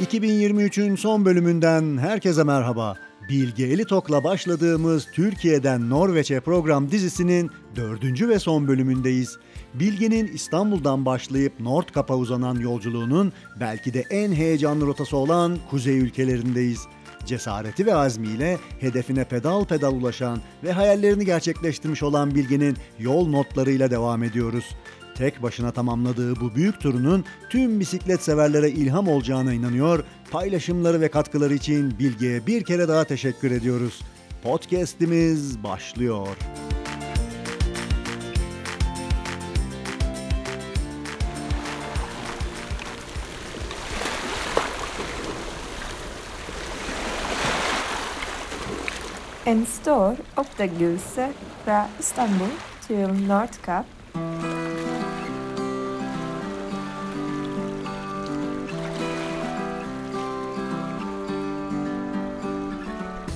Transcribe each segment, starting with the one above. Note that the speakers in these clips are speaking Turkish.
2023'ün son bölümünden herkese merhaba. Bilge Elitok'la başladığımız Türkiye'den Norveç'e program dizisinin dördüncü ve son bölümündeyiz. Bilge'nin İstanbul'dan başlayıp Nordkap'a uzanan yolculuğunun belki de en heyecanlı rotası olan kuzey ülkelerindeyiz. Cesareti ve azmiyle hedefine pedal pedal ulaşan ve hayallerini gerçekleştirmiş olan Bilge'nin yol notlarıyla devam ediyoruz. Tek başına tamamladığı bu büyük turunun tüm bisiklet severlere ilham olacağına inanıyor. Paylaşımları ve katkıları için Bilge'ye bir kere daha teşekkür ediyoruz. Podcast'imiz başlıyor. En stor oppdagelse fra Istanbul til Nordkapp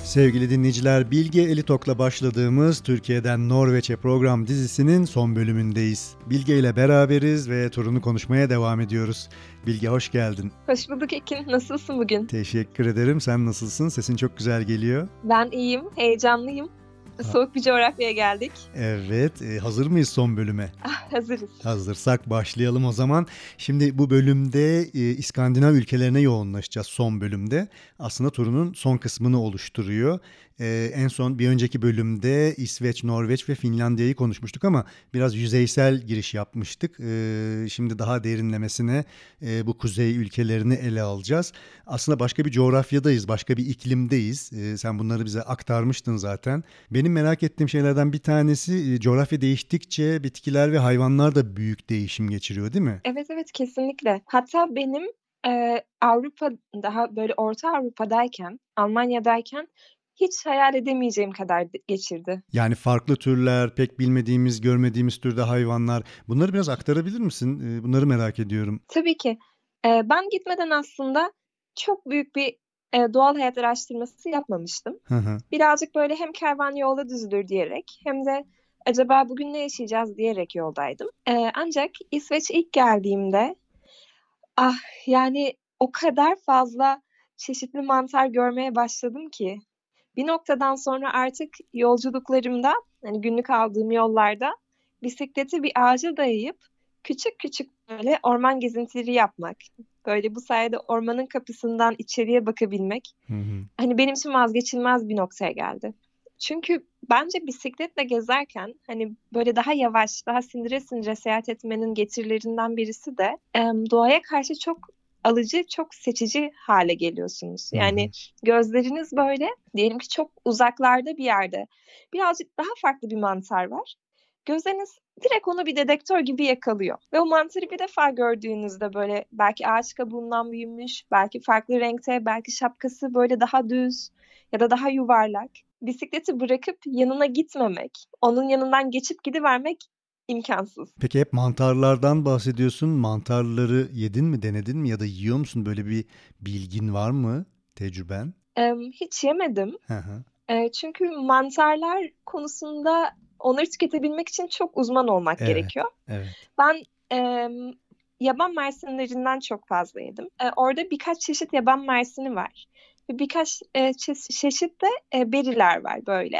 Sevgili dinleyiciler, Bilge Elitok'la başladığımız Türkiye'den Norveç'e program dizisinin son bölümündeyiz. Bilge ile beraberiz ve turunu konuşmaya devam ediyoruz. Bilge hoş geldin. Hoş bulduk Ekin. Nasılsın bugün? Teşekkür ederim. Sen nasılsın? Sesin çok güzel geliyor. Ben iyiyim, heyecanlıyım. Soğuk bir coğrafyaya geldik. Evet, e, hazır mıyız son bölüme? Ah, hazırız. Hazırsak başlayalım o zaman. Şimdi bu bölümde e, İskandinav ülkelerine yoğunlaşacağız son bölümde. Aslında turunun son kısmını oluşturuyor. E, en son bir önceki bölümde İsveç, Norveç ve Finlandiya'yı konuşmuştuk ama biraz yüzeysel giriş yapmıştık. E, şimdi daha derinlemesine e, bu kuzey ülkelerini ele alacağız. Aslında başka bir coğrafyadayız, başka bir iklimdeyiz. E, sen bunları bize aktarmıştın zaten. Benim merak ettiğim şeylerden bir tanesi e, coğrafya değiştikçe bitkiler ve hayvanlar da büyük değişim geçiriyor değil mi? Evet evet kesinlikle. Hatta benim e, Avrupa daha böyle Orta Avrupa'dayken, Almanya'dayken hiç hayal edemeyeceğim kadar geçirdi. Yani farklı türler, pek bilmediğimiz, görmediğimiz türde hayvanlar. Bunları biraz aktarabilir misin? E, Bunları merak ediyorum. Tabii ki. E, ben gitmeden aslında çok büyük bir e, doğal hayat araştırması yapmamıştım. Hı hı. Birazcık böyle hem kervan yolda düzülür diyerek hem de acaba bugün ne yaşayacağız diyerek yoldaydım. E, ancak İsveç'e ilk geldiğimde ah yani o kadar fazla çeşitli mantar görmeye başladım ki bir noktadan sonra artık yolculuklarımda hani günlük aldığım yollarda bisikleti bir ağaca dayayıp küçük küçük böyle orman gezintileri yapmak. Böyle bu sayede ormanın kapısından içeriye bakabilmek Hı hı. hani benim için vazgeçilmez bir noktaya geldi. Çünkü bence bisikletle gezerken hani böyle daha yavaş, daha sindire sindire seyahat etmenin getirilerinden birisi de em, doğaya karşı çok alıcı, çok seçici hale geliyorsunuz. Yani gözleriniz böyle diyelim ki çok uzaklarda bir yerde birazcık daha farklı bir mantar var. Gözleriniz direkt onu bir dedektör gibi yakalıyor. Ve o mantarı bir defa gördüğünüzde böyle belki ağaç kabuğundan büyümüş, belki farklı renkte, belki şapkası böyle daha düz ya da daha yuvarlak. Bisikleti bırakıp yanına gitmemek, onun yanından geçip gidivermek imkansız. Peki hep mantarlardan bahsediyorsun. Mantarları yedin mi, denedin mi ya da yiyor musun? Böyle bir bilgin var mı, tecrüben? Em, hiç yemedim. Hı hı. Çünkü mantarlar konusunda onları tüketebilmek için çok uzman olmak Evet, gerekiyor. evet. Ben em, yaban mersinlerinden çok fazla yedim. E, orada birkaç çeşit yaban mersini var. Ve birkaç e, çe- çeşit de e, beriler var böyle.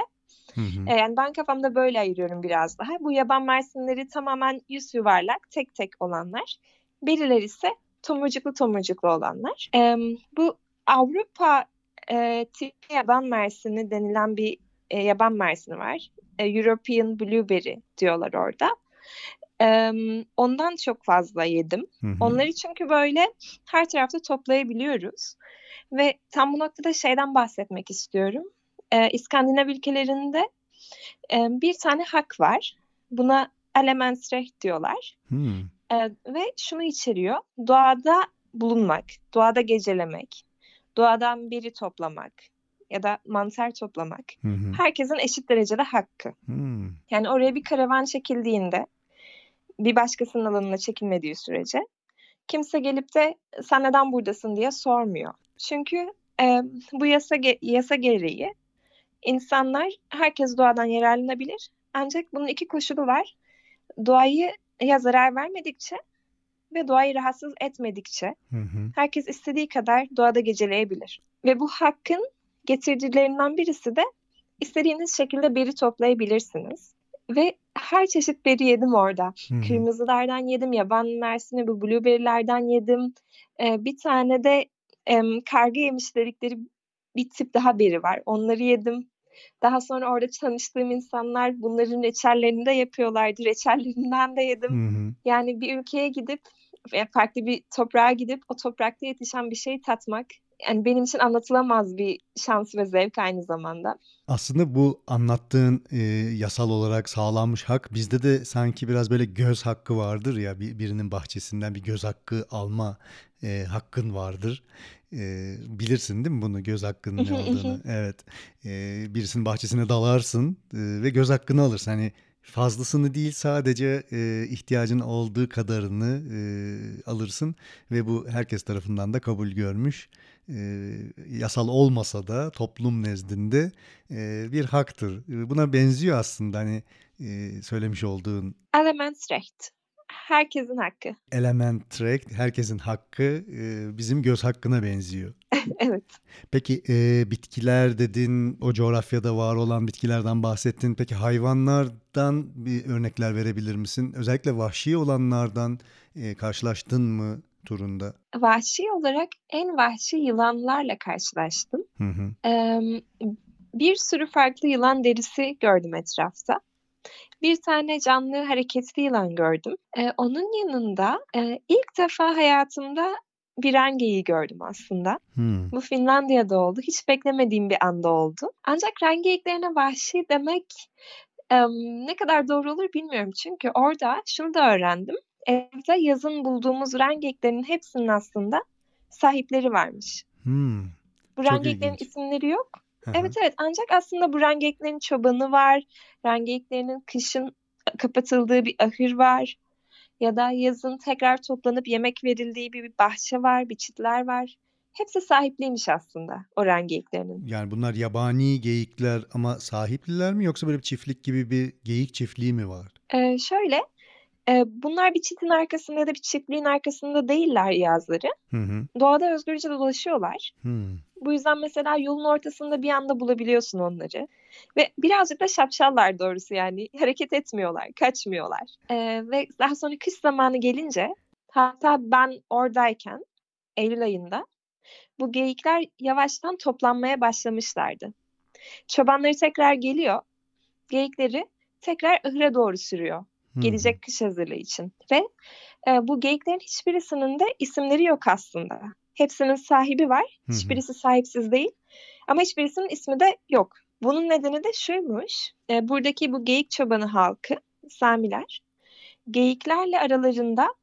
Hı hı. E, yani ben kafamda böyle ayırıyorum biraz daha. Bu yaban mersinleri tamamen yüz yuvarlak, tek tek olanlar. Beriler ise tomurcuklu tomurcuklu olanlar. E, bu Avrupa e, tipi yaban mersini denilen bir e, yaban mersini var. E, European Blueberry diyorlar orada. E, ondan çok fazla yedim. Hı hı. Onları çünkü böyle her tarafta toplayabiliyoruz. Ve tam bu noktada şeyden bahsetmek istiyorum. Ee, İskandinav ülkelerinde e, bir tane hak var. Buna Elementsrecht diyorlar. Hı. Ee, ve şunu içeriyor. Doğada bulunmak, doğada gecelemek, doğadan biri toplamak ya da mantar toplamak. Hı hı. Herkesin eşit derecede hakkı. Hı. Yani oraya bir karavan çekildiğinde bir başkasının alanına çekilmediği sürece kimse gelip de sen neden buradasın diye sormuyor. Çünkü e, bu yasa ge- yasa gereği insanlar herkes doğadan yararlanabilir. Ancak bunun iki koşulu var. Doğayı ya zarar vermedikçe ve doğayı rahatsız etmedikçe Hı hı. herkes istediği kadar doğada geceleyebilir. Ve bu hakkın getirdilerinden birisi de istediğiniz şekilde beri toplayabilirsiniz. Ve her çeşit beri yedim orada. Hı. Kırmızılardan yedim, yaban mersini, bu blueberry'lerden yedim. Ee, bir tane de em, karga yemiş dedikleri bir tip daha beri var. Onları yedim. Daha sonra orada tanıştığım insanlar bunların reçellerini de yapıyorlardı. Reçellerinden de yedim. Hı hı. Yani bir ülkeye gidip ve farklı bir toprağa gidip o toprakta yetişen bir şeyi tatmak yani benim için anlatılamaz bir şans ve zevk aynı zamanda. Aslında bu anlattığın e, yasal olarak sağlanmış hak bizde de sanki biraz böyle göz hakkı vardır ya bir, birinin bahçesinden bir göz hakkı alma e, hakkın vardır. E, bilirsin değil mi bunu göz hakkının ne olduğunu? Evet. E, birisinin bahçesine dalarsın e, ve göz hakkını alırsın. Hani fazlasını değil sadece e, ihtiyacın olduğu kadarını e, alırsın ve bu herkes tarafından da kabul görmüş. E, yasal olmasa da toplum nezdinde e, bir haktır. Buna benziyor aslında hani e, söylemiş olduğun Elementsrecht. Herkesin hakkı. element tract herkesin hakkı e, bizim göz hakkına benziyor. evet. Peki e, bitkiler dedin, o coğrafyada var olan bitkilerden bahsettin. Peki hayvanlardan bir örnekler verebilir misin? Özellikle vahşi olanlardan e, karşılaştın mı turunda? Vahşi olarak en vahşi yılanlarla karşılaştım. Hı hı. Ee, bir sürü farklı yılan derisi gördüm etrafta. Bir tane canlı hareketli yılan gördüm. Ee, onun yanında e, ilk defa hayatımda bir rengeyi gördüm aslında. Hmm. Bu Finlandiya'da oldu. Hiç beklemediğim bir anda oldu. Ancak rengeyiklerine vahşi demek em, ne kadar doğru olur bilmiyorum. Çünkü orada şunu da öğrendim. Evde yazın bulduğumuz rengeyiklerin hepsinin aslında sahipleri varmış. Hmm. Bu Çok rengeyiklerin ilginç. isimleri yok. Evet evet ancak aslında bu rengeyiklerin çobanı var. Rengeyiklerinin kışın kapatıldığı bir ahır var. Ya da yazın tekrar toplanıp yemek verildiği bir bahçe var, bir çitler var. Hepsi sahipliymiş aslında o rengeyiklerinin. Yani bunlar yabani geyikler ama sahipliler mi yoksa böyle bir çiftlik gibi bir geyik çiftliği mi var? Ee, şöyle, e, bunlar bir çitin arkasında ya da bir çiftliğin arkasında değiller yazları. Hı hı. Doğada özgürce dolaşıyorlar. Hmm. Bu yüzden mesela yolun ortasında bir anda bulabiliyorsun onları. Ve birazcık da şapşallar doğrusu yani. Hareket etmiyorlar, kaçmıyorlar. Ee, ve daha sonra kış zamanı gelince hatta ben oradayken Eylül ayında bu geyikler yavaştan toplanmaya başlamışlardı. Çobanları tekrar geliyor. Geyikleri tekrar ahıra doğru sürüyor. Hmm. Gelecek kış hazırlığı için. Ve e, bu geyiklerin hiçbirisinin de isimleri yok aslında. Hepsinin sahibi var. Hiçbirisi sahipsiz değil. Ama hiçbirisinin ismi de yok. Bunun nedeni de şuymuş. E, buradaki bu geyik çobanı halkı, Samiler, geyiklerle aralarında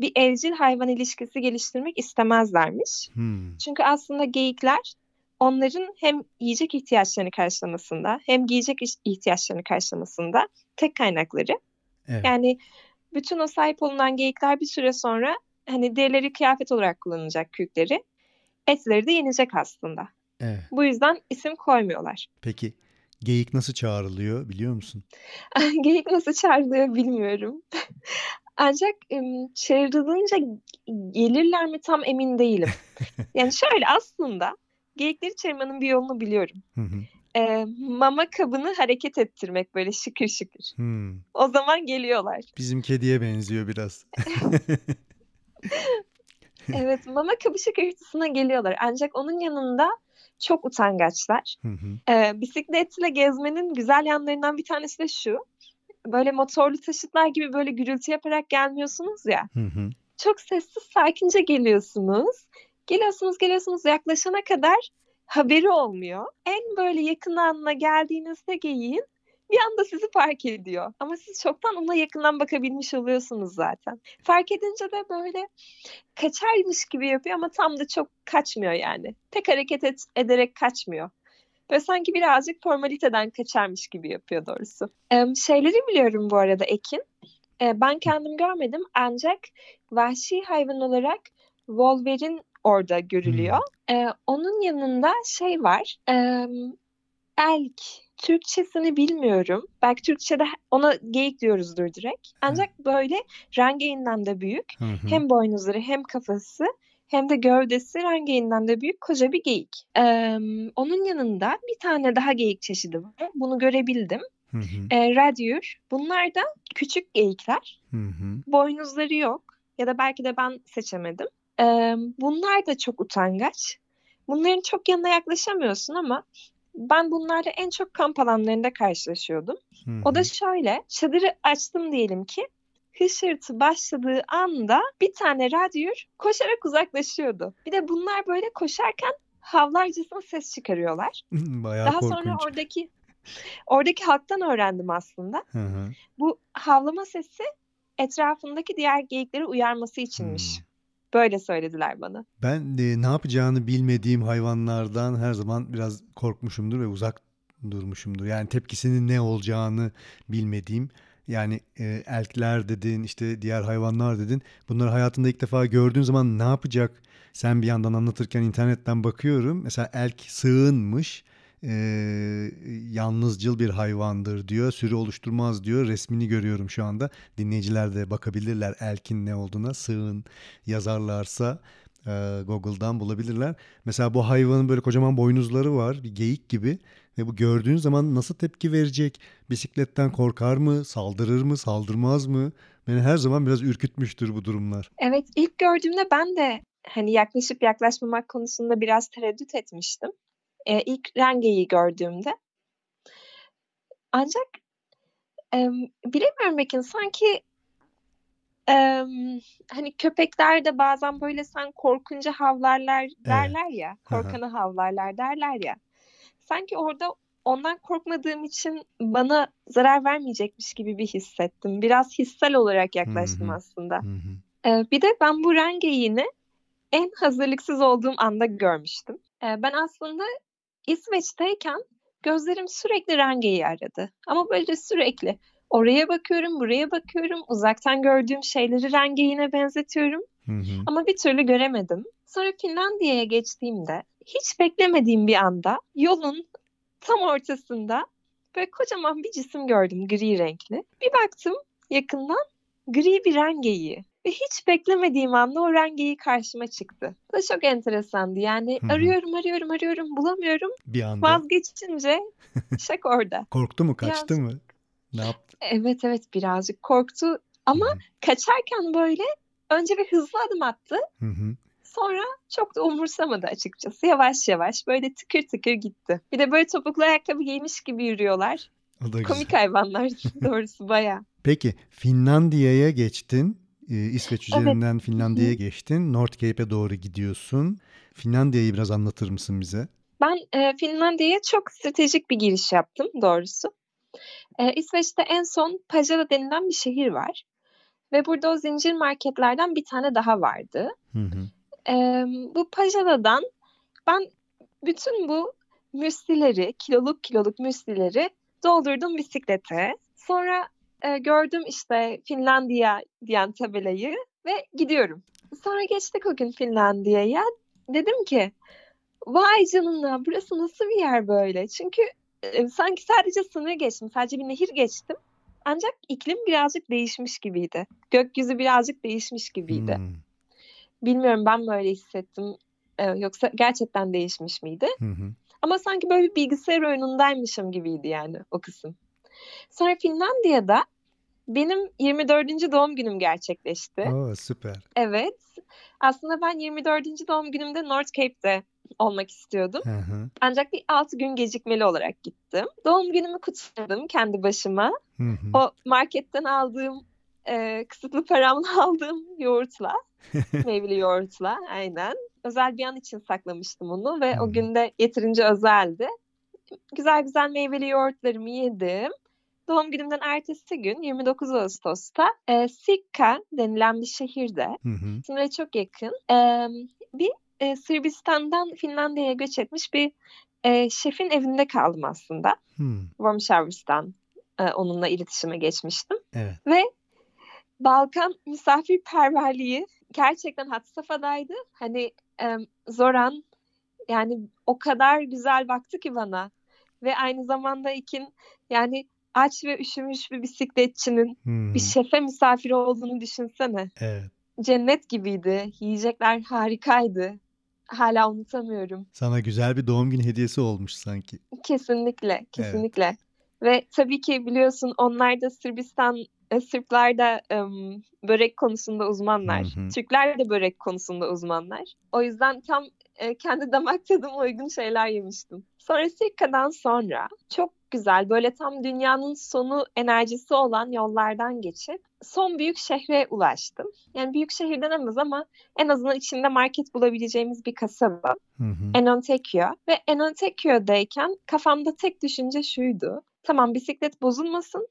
bir evcil hayvan ilişkisi geliştirmek istemezlermiş. Hmm. Çünkü aslında geyikler onların hem yiyecek ihtiyaçlarını karşılamasında hem giyecek ihtiyaçlarını karşılamasında tek kaynakları. Evet. Yani bütün o sahip olunan geyikler bir süre sonra hani derileri kıyafet olarak kullanılacak kürkleri. Etleri de yenecek aslında. Evet. Bu yüzden isim koymuyorlar. Peki geyik nasıl çağrılıyor biliyor musun? Geyik nasıl çağrılıyor bilmiyorum. Ancak çağrılınca gelirler mi tam emin değilim. Yani şöyle aslında geyikleri çağırmanın bir yolunu biliyorum. Hı hı. Ee, mama kabını hareket ettirmek böyle şıkır şıkır. Hmm. O zaman geliyorlar. Bizim kediye benziyor biraz. Evet mama kabı şıkırtısına geliyorlar. Ancak onun yanında çok utangaçlar. Hı hı. Ee, bisikletle gezmenin güzel yanlarından bir tanesi de şu. Böyle motorlu taşıtlar gibi böyle gürültü yaparak gelmiyorsunuz ya. Hı hı. Çok sessiz sakince geliyorsunuz. Geliyorsunuz geliyorsunuz yaklaşana kadar haberi olmuyor. En böyle yakın anına geldiğinizde geyiğin bir anda sizi fark ediyor. Ama siz çoktan ona yakından bakabilmiş oluyorsunuz zaten. Fark edince de böyle kaçarmış gibi yapıyor ama tam da çok kaçmıyor yani. Tek hareket et- ederek kaçmıyor. Böyle sanki birazcık formaliteden kaçarmış gibi yapıyor doğrusu. Ee, şeyleri biliyorum bu arada Ekin. Ee, ben kendim görmedim ancak vahşi hayvan olarak Wolverine orada görülüyor. Ee, onun yanında şey var. Ee, elk. Türkçesini bilmiyorum. Belki Türkçe'de ona geyik diyoruzdur direkt. Ancak böyle rengeyinden de büyük. Hı hı. Hem boynuzları hem kafası hem de gövdesi rengeyinden de büyük koca bir geyik. Ee, onun yanında bir tane daha geyik çeşidi var. Bunu görebildim. Hı hı. Ee, radyür. Bunlar da küçük geyikler. Hı hı. Boynuzları yok. Ya da belki de ben seçemedim. Ee, bunlar da çok utangaç. Bunların çok yanına yaklaşamıyorsun ama ben bunlarla en çok kamp alanlarında karşılaşıyordum. Hı O hı. da şöyle, çadırı açtım diyelim ki, hışırtı başladığı anda bir tane radyür koşarak uzaklaşıyordu. Bir de bunlar böyle koşarken havlarcasına ses çıkarıyorlar. Bayağı Daha korkunç. sonra oradaki oradaki halktan öğrendim aslında. Hı hı. Bu havlama sesi etrafındaki diğer geyikleri uyarması içinmiş. Hmm. Böyle söylediler bana. Ben de ne yapacağını bilmediğim hayvanlardan her zaman biraz korkmuşumdur ve uzak durmuşumdur. Yani tepkisinin ne olacağını bilmediğim. Yani e, elkler dedin, işte diğer hayvanlar dedin. Bunları hayatında ilk defa gördüğün zaman ne yapacak? Sen bir yandan anlatırken internetten bakıyorum. Mesela elk sığınmış. E, yalnızcıl bir hayvandır diyor. Sürü oluşturmaz diyor. Resmini görüyorum şu anda. Dinleyiciler de bakabilirler elkin ne olduğuna. Sığın yazarlarsa e, Google'dan bulabilirler. Mesela bu hayvanın böyle kocaman boynuzları var. Bir geyik gibi. Ve bu gördüğün zaman nasıl tepki verecek? Bisikletten korkar mı? Saldırır mı? Saldırmaz mı? Beni her zaman biraz ürkütmüştür bu durumlar. Evet, ilk gördüğümde ben de hani yaklaşıp yaklaşmamak konusunda biraz tereddüt etmiştim. Ee, ilk rengeyi gördüğümde. Ancak em, bilemiyorum Ekin sanki em, hani köpekler de bazen böyle sen korkunca havlarlar derler ya. Hı hı. Korkanı havlarlar derler ya. Sanki orada ondan korkmadığım için bana zarar vermeyecekmiş gibi bir hissettim. Biraz hissel olarak yaklaştım hı. aslında. Hı hı. Ee, bir de ben bu rengeyiğini en hazırlıksız olduğum anda görmüştüm. Ee, ben aslında İsveç'teyken gözlerim sürekli rengeyi aradı. Ama böyle sürekli oraya bakıyorum, buraya bakıyorum, uzaktan gördüğüm şeyleri rengeyine benzetiyorum. Hı hı. Ama bir türlü göremedim. Sonra Finlandiya'ya geçtiğimde hiç beklemediğim bir anda yolun tam ortasında böyle kocaman bir cisim gördüm gri renkli. Bir baktım yakından gri bir rengeyi. Ve hiç beklemediğim anda o rengeyi karşıma çıktı. Bu da çok enteresandı. Yani Hı hı. arıyorum arıyorum arıyorum bulamıyorum. Bir anda Vazgeçince şak orada. korktu mu? Kaçtı Biraz- mı? Ne yaptı? Evet evet birazcık korktu. Ama Hı hı. kaçarken böyle önce bir hızlı adım attı. Hı hı. Sonra çok da umursamadı açıkçası. Yavaş yavaş böyle tıkır tıkır gitti. Bir de böyle topuklu ayakkabı giymiş gibi yürüyorlar. O da güzel. Komik hayvanlar doğrusu baya. Peki Finlandiya'ya geçtin. Ee, İsveç Evet. üzerinden Finlandiya'ya geçtin. North Cape'e doğru gidiyorsun. Finlandiya'yı biraz anlatır mısın bize? Ben e, Finlandiya'ya çok stratejik bir giriş yaptım doğrusu. E, İsveç'te en son Pajala denilen bir şehir var. Ve burada o zincir marketlerden bir tane daha vardı. Hı hı. E, bu Pajala'dan ben bütün bu müslileri, kiloluk kiloluk müslileri doldurdum bisiklete. Sonra e, gördüm işte Finlandiya diyen tabelayı ve gidiyorum. Sonra geçtik o gün Finlandiya'ya. Dedim ki vay canına burası nasıl bir yer böyle? Çünkü e, sanki sadece sınır geçtim, sadece bir nehir geçtim. Ancak iklim birazcık değişmiş gibiydi. Gökyüzü birazcık değişmiş gibiydi. Hmm. Bilmiyorum ben mi öyle hissettim e, yoksa gerçekten değişmiş miydi? Hı hı. Ama sanki böyle bir bilgisayar oyunundaymışım gibiydi yani o kısım. Sonra Finlandiya'da benim 24. doğum günüm gerçekleşti. Oo, süper. Evet. Aslında ben 24. doğum günümde North Cape'de olmak istiyordum. Hı hı. Ancak bir 6 gün gecikmeli olarak gittim. Doğum günümü kutladım kendi başıma. Hı hı. O marketten aldığım e, kısıtlı paramla aldığım yoğurtla, meyveli yoğurtla aynen. Özel bir an için saklamıştım onu ve Hı. o gün de yeterince özeldi. Güzel güzel meyveli yoğurtlarımı yedim. Doğum günümden ertesi gün 29 Ağustos'ta e, Sikka denilen bir şehirde Hı hı. sınıra çok yakın e, bir e, Sırbistan'dan Finlandiya'ya göç etmiş bir e, şefin evinde kaldım aslında. Hmm, Warm Showers'tan e, onunla iletişime geçmiştim. Evet. Ve Balkan misafirperverliği gerçekten had safhadaydı. Hani e, Zoran yani o kadar güzel baktı ki bana. ve aynı zamanda Ekin yani aç ve üşümüş bir bisikletçinin Hı bir hı. şefe misafir olduğunu düşünsene. Evet. Cennet gibiydi. Yiyecekler harikaydı. Hala unutamıyorum. Sana güzel bir doğum günü hediyesi olmuş sanki. Kesinlikle, Evet. kesinlikle. Ve tabii ki biliyorsun onlar da Sırbistan, e, Sırplar da em, börek konusunda Hı uzmanlar. hı. Türkler de börek konusunda uzmanlar. O yüzden tam e, kendi damak tadıma uygun şeyler yemiştim. Sonra Sirka'dan sonra çok güzel böyle tam dünyanın sonu enerjisi olan yollardan geçip son büyük şehre ulaştım. Yani büyük şehir denemez ama en azından içinde market bulabileceğimiz bir kasaba. Hı hı. Enontekiö ve Enontekiö'deyken kafamda tek düşünce şuydu. Tamam bisiklet bozulmasın.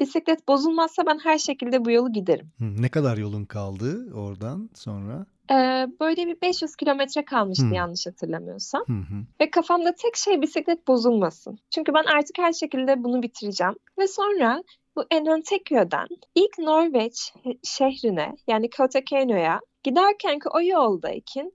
Bisiklet bozulmazsa ben her şekilde bu yolu giderim. Hı, Ne kadar yolun kaldı oradan sonra? Ee, böyle bir 500 kilometre kalmıştı Hı. yanlış hatırlamıyorsam. Hı. Ve kafamda tek şey bisiklet bozulmasın. Çünkü ben artık her şekilde bunu bitireceğim. Ve sonra bu Enontekiö'den ilk Norveç şehrine yani Kautokeino'ya giderken ki o yoldayken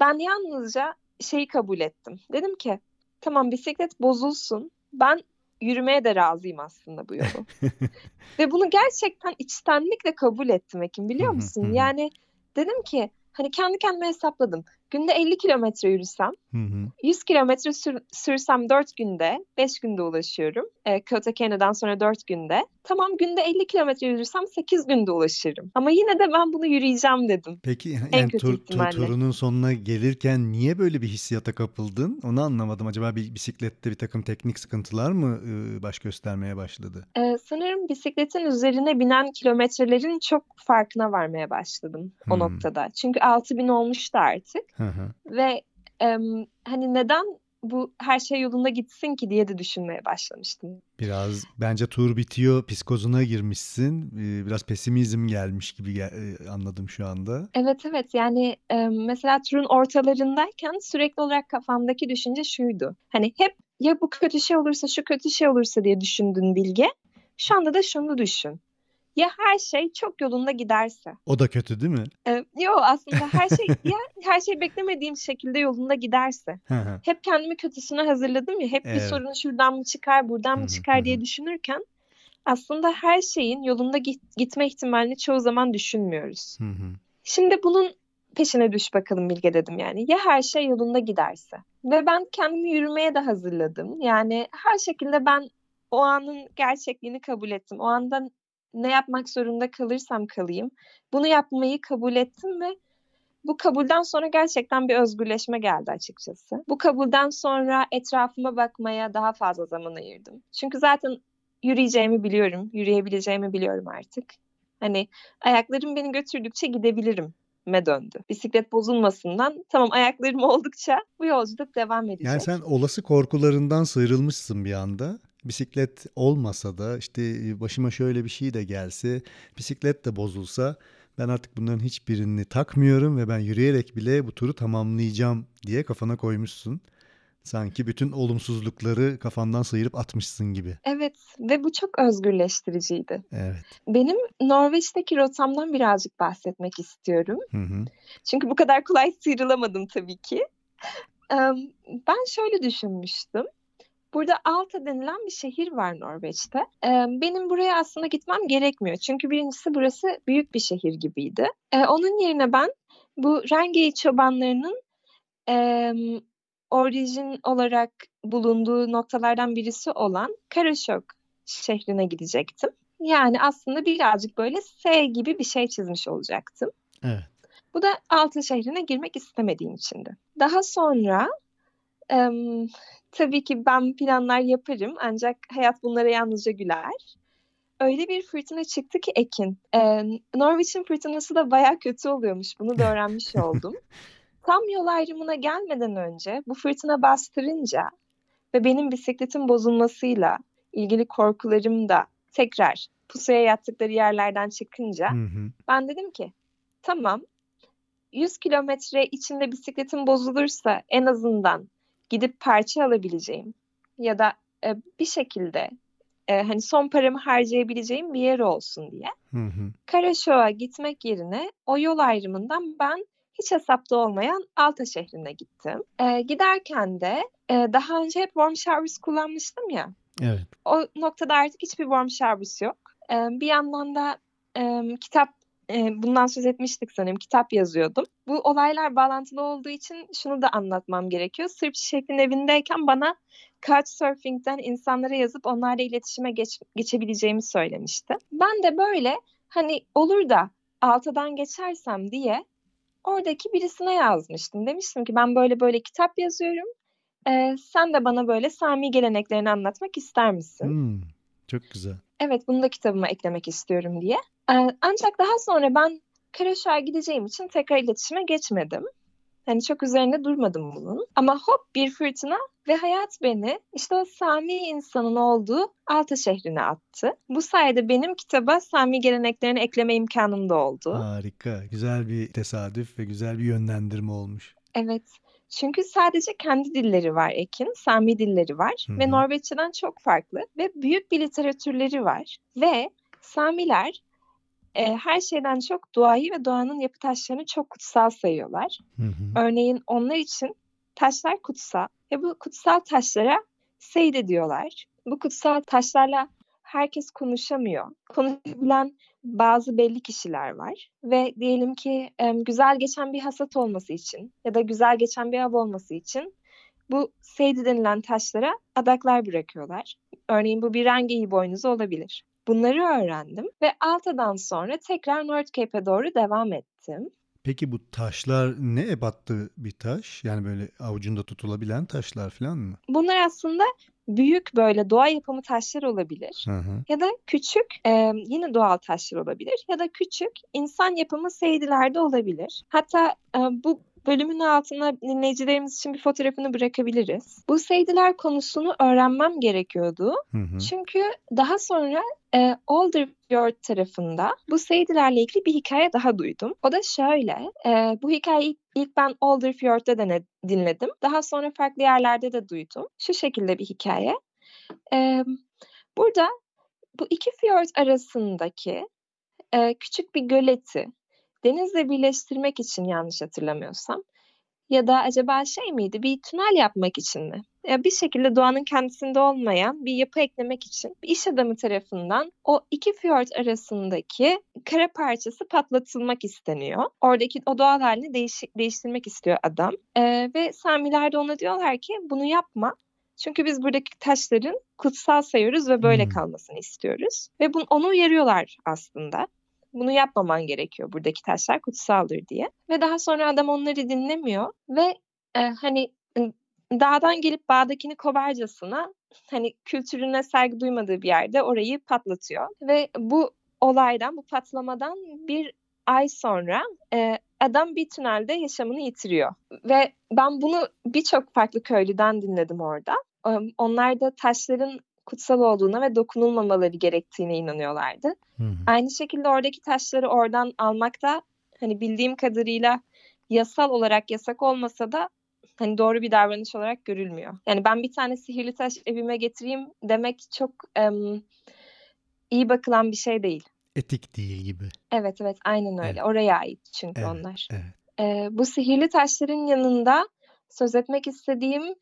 ben yalnızca şeyi kabul ettim. Dedim ki tamam bisiklet bozulsun. Ben yürümeye de razıyım aslında bu yolu. Ve bunu gerçekten içtenlikle kabul ettim Ekim biliyor musun? Yani dedim ki hani kendi kendime hesapladım. Günde 50 kilometre yürüsem, Hı hı. 100 kilometre sür- sürsem 4 günde, 5 günde ulaşıyorum. E, Kautokeino'dan sonra 4 günde. Tamam günde 50 kilometre yürürsem 8 günde ulaşırım. Ama yine de ben bunu yürüyeceğim dedim. Peki En kötü tur, tur- turunun sonuna gelirken niye böyle bir hissiyata kapıldın? Onu anlamadım. Acaba bir bisiklette bir takım teknik sıkıntılar mı e, baş göstermeye başladı? E, sanırım bisikletin üzerine binen kilometrelerin çok farkına varmaya başladım o Hmm. noktada. Çünkü 6000 olmuştu artık. Hı hı. Ve em, hani neden bu her şey yolunda gitsin ki diye de düşünmeye başlamıştım. Biraz bence tur bitiyor, psikozuna girmişsin. E, Biraz pesimizm gelmiş gibi gel- e, anladım şu anda. Evet evet yani mesela turun ortalarındayken sürekli olarak kafamdaki düşünce şuydu. Hani hep ya bu kötü şey olursa şu kötü şey olursa diye düşündün Bilge. Şu anda da şunu düşün. Ya her şey çok yolunda giderse. O da kötü değil mi? E, yo aslında her şey ya her şey beklemediğim şekilde yolunda giderse. Hep kendimi kötüsüne hazırladım ya. Hep bir Evet. sorun şuradan mı çıkar, buradan mı çıkar diye düşünürken aslında her şeyin yolunda git- gitme ihtimalini çoğu zaman düşünmüyoruz. Şimdi bunun peşine düş bakalım Bilge dedim yani. Ya her şey yolunda giderse. Ve ben kendimi yürümeye de hazırladım. Yani her şekilde ben o anın gerçekliğini kabul ettim. O anda ne yapmak zorunda kalırsam kalayım. Bunu yapmayı kabul ettim ve bu kabulden sonra gerçekten bir özgürleşme geldi açıkçası. Bu kabulden sonra etrafıma bakmaya daha fazla zaman ayırdım. Çünkü zaten yürüyeceğimi biliyorum, yürüyebileceğimi biliyorum artık. Hani ayaklarım beni götürdükçe gidebilirim me döndü. Bisiklet bozulmasından tamam ayaklarım oldukça bu yolculuk devam edecek. Yani sen olası korkularından sıyrılmışsın bir anda. Bisiklet olmasa da işte e, başıma şöyle bir şey de gelse, bisiklet de bozulsa ben artık bunların hiçbirini takmıyorum ve ben yürüyerek bile bu turu tamamlayacağım diye kafana koymuşsun. Sanki bütün olumsuzlukları kafandan sıyırıp atmışsın gibi. Evet ve bu çok özgürleştiriciydi. Evet. Benim Norveç'teki rotamdan birazcık bahsetmek istiyorum. Hı hı. Çünkü bu kadar kolay sıyrılamadım tabii ki. Ben şöyle düşünmüştüm. Burada Alta denilen bir şehir var Norveç'te. Em, Benim buraya aslında gitmem gerekmiyor. Çünkü birincisi burası büyük bir şehir gibiydi. E, Onun yerine ben bu Rengey çobanlarının em, orijin olarak bulunduğu noktalardan birisi olan Karasjok şehrine gidecektim. Yani aslında birazcık böyle S gibi bir şey çizmiş olacaktım. Evet. Bu da altın şehrine girmek istemediğim içindi. Daha sonra em, tabii ki ben planlar yaparım ancak hayat bunlara yalnızca güler. Öyle bir fırtına çıktı ki Ekin. E, Norwich'in fırtınası da baya kötü oluyormuş. Bunu da öğrenmiş oldum. Tam yol ayrımına gelmeden önce bu fırtına bastırınca ve benim bisikletin bozulmasıyla ilgili korkularım da tekrar pusuya yattıkları yerlerden çıkınca Hı hı. ben dedim ki tamam 100 kilometre içinde bisikletim bozulursa en azından gidip parça alabileceğim ya da e, bir şekilde e, hani son paramı harcayabileceğim bir yer olsun diye. Hı hı. Karaşoğa gitmek yerine o yol ayrımından ben hiç hesapta olmayan Alta şehrine gittim. Ee, giderken de e, daha önce hep warm showers kullanmıştım ya. Evet. O noktada artık hiçbir warm showers yok. Ee, bir yandan da e, kitap e, bundan söz etmiştik sanırım. Kitap yazıyordum. Bu olaylar bağlantılı olduğu için şunu da anlatmam gerekiyor. Sırp Şef'in evindeyken bana Couchsurfing'den insanlara yazıp onlarla iletişime geç, geçebileceğimi söylemişti. Ben de böyle hani olur da altadan geçersem diye oradaki birisine yazmıştım. Demiştim ki ben böyle böyle kitap yazıyorum. Ee, sen de bana böyle Sami geleneklerini anlatmak ister misin? Hmm, çok güzel. Evet bunu da kitabıma eklemek istiyorum diye. Ee, ancak daha sonra ben Karaşar'a gideceğim için tekrar iletişime geçmedim. Hani çok üzerinde durmadım bunun. Ama hop bir fırtına ve hayat beni işte o Sami insanın olduğu Alta şehrine attı. Bu sayede benim kitaba Sami geleneklerini ekleme imkanım da oldu. Harika. Güzel bir tesadüf ve güzel bir yönlendirme olmuş. Evet. Çünkü sadece kendi dilleri var Ekin, Sami dilleri var Hı hı. ve Norveççeden çok farklı ve büyük bir literatürleri var ve Samiler e, her şeyden çok doğayı ve doğanın yapı taşlarını çok kutsal sayıyorlar. Hı hı. Örneğin onlar için taşlar kutsal ve bu kutsal taşlara seyde diyorlar. Bu kutsal taşlarla herkes konuşamıyor. Konuşabilen bazı belli kişiler var ve diyelim ki güzel geçen bir hasat olması için ya da güzel geçen bir av olması için bu seydi denilen taşlara adaklar bırakıyorlar. Örneğin bu bir rengeyi boynuzu olabilir. Bunları öğrendim ve Alta'dan sonra tekrar North Cape'e doğru devam ettim. Peki bu taşlar ne ebattı bir taş? Yani böyle avucunda tutulabilen taşlar falan mı? Bunlar aslında büyük böyle doğa yapımı taşlar olabilir. Hı hı. Ya da küçük e, yine doğal taşlar olabilir. Ya da küçük insan yapımı seydiler de olabilir. Hatta e, bu bölümün altına dinleyicilerimiz için bir fotoğrafını bırakabiliriz. Bu seydiler konusunu öğrenmem gerekiyordu. Hı hı. Çünkü daha sonra e, Olderfjord tarafında bu seydilerle ilgili bir hikaye daha duydum. O da şöyle, e, bu hikayeyi ilk, ilk ben Olderfjord'da dene, dinledim. Daha sonra farklı yerlerde de duydum. Şu şekilde bir hikaye. E, burada bu iki fjord arasındaki e, küçük bir göleti denizle birleştirmek için yanlış hatırlamıyorsam ya da acaba şey miydi bir tünel yapmak için mi? Ya bir şekilde doğanın kendisinde olmayan bir yapı eklemek için bir iş adamı tarafından o iki fjord arasındaki kara parçası patlatılmak isteniyor. Oradaki o doğal halini değiş, değiştirmek istiyor adam. Ee, ve Samiler de ona diyorlar ki bunu yapma. Çünkü biz buradaki taşların kutsal sayıyoruz ve böyle Hmm. kalmasını istiyoruz. Ve bunu, onu uyarıyorlar aslında. Bunu yapmaman gerekiyor buradaki taşlar kutsaldır diye. Ve daha sonra adam onları dinlemiyor ve e, hani dağdan gelip bağdakini kovarcasına hani kültürüne saygı duymadığı bir yerde orayı patlatıyor. Ve bu olaydan, bu patlamadan bir ay sonra e, adam bir tünelde yaşamını yitiriyor. Ve ben bunu birçok farklı köylüden dinledim orada. Onlar da taşların kutsal olduğuna ve dokunulmamaları gerektiğine inanıyorlardı. Hı hı. Aynı şekilde oradaki taşları oradan almak da hani bildiğim kadarıyla yasal olarak yasak olmasa da hani doğru bir davranış olarak görülmüyor. Yani ben bir tane sihirli taş evime getireyim demek çok em, iyi bakılan bir şey değil. Etik değil gibi. Evet evet aynen öyle. Evet. Oraya ait çünkü Evet, onlar. evet. Ee, bu sihirli taşların yanında söz etmek istediğim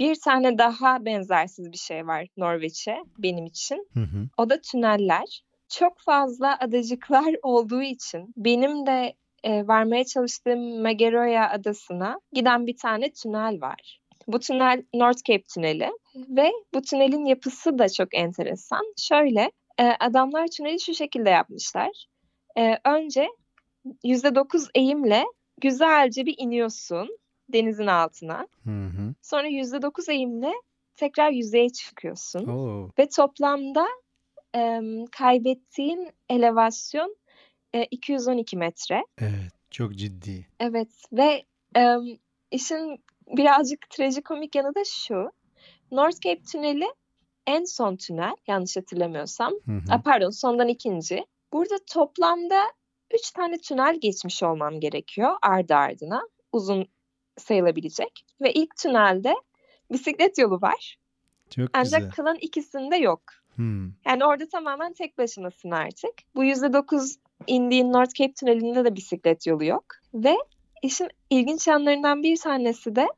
bir tane daha benzersiz bir şey var Norveç'e benim için. Hı hı. O da tüneller. Çok fazla adacıklar olduğu için benim de e, varmaya çalıştığım Mageroya adasına giden bir tane tünel var. Bu tünel North Cape tüneli ve bu tünelin yapısı da çok enteresan. Şöyle e, adamlar tüneli şu şekilde yapmışlar. E, önce %9 eğimle güzelce bir iniyorsun denizin altına. Hı hı. Sonra %9 eğimle tekrar yüzeye çıkıyorsun. Oo. Ve toplamda em, kaybettiğin elevasyon e, 212 metre. Evet. Çok ciddi. Evet ve em, işin birazcık trajikomik yanı da şu. North Cape tüneli en son tünel yanlış hatırlamıyorsam. Hı hı. A, pardon sondan ikinci. Burada toplamda 3 tane tünel geçmiş olmam gerekiyor ardı ardına. Uzun sayılabilecek. Ve ilk tünelde bisiklet yolu var. Çok Ancak güzel. kalan ikisinde yok. Hmm. Yani orada tamamen tek başınasın artık. Bu %9 indiğin North Cape tünelinde de bisiklet yolu yok. Ve işin ilginç yanlarından bir tanesi de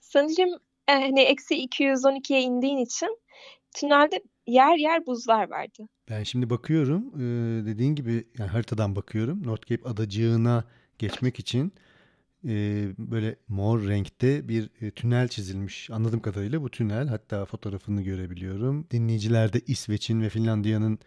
sanırım e, hani eksi 212'ye indiğin için tünelde yer yer buzlar vardı. Ben şimdi bakıyorum dediğin gibi yani haritadan bakıyorum North Cape adacığına geçmek için e, böyle mor renkte bir e, tünel çizilmiş. Anladığım kadarıyla bu tünel hatta fotoğrafını görebiliyorum. Dinleyiciler de İsveç'in ve Finlandiya'nın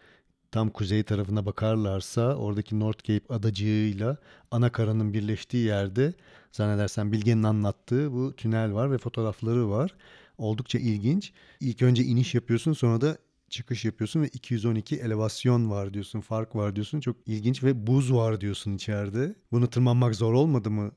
tam kuzey tarafına bakarlarsa oradaki North Cape adacığıyla ana karanın birleştiği yerde zannedersem Bilge'nin anlattığı bu tünel var ve fotoğrafları var. Oldukça ilginç. İlk önce iniş yapıyorsun sonra da çıkış yapıyorsun ve 212 elevasyon var diyorsun, fark var diyorsun. Çok ilginç ve buz var diyorsun içeride. Bunu tırmanmak zor olmadı mı?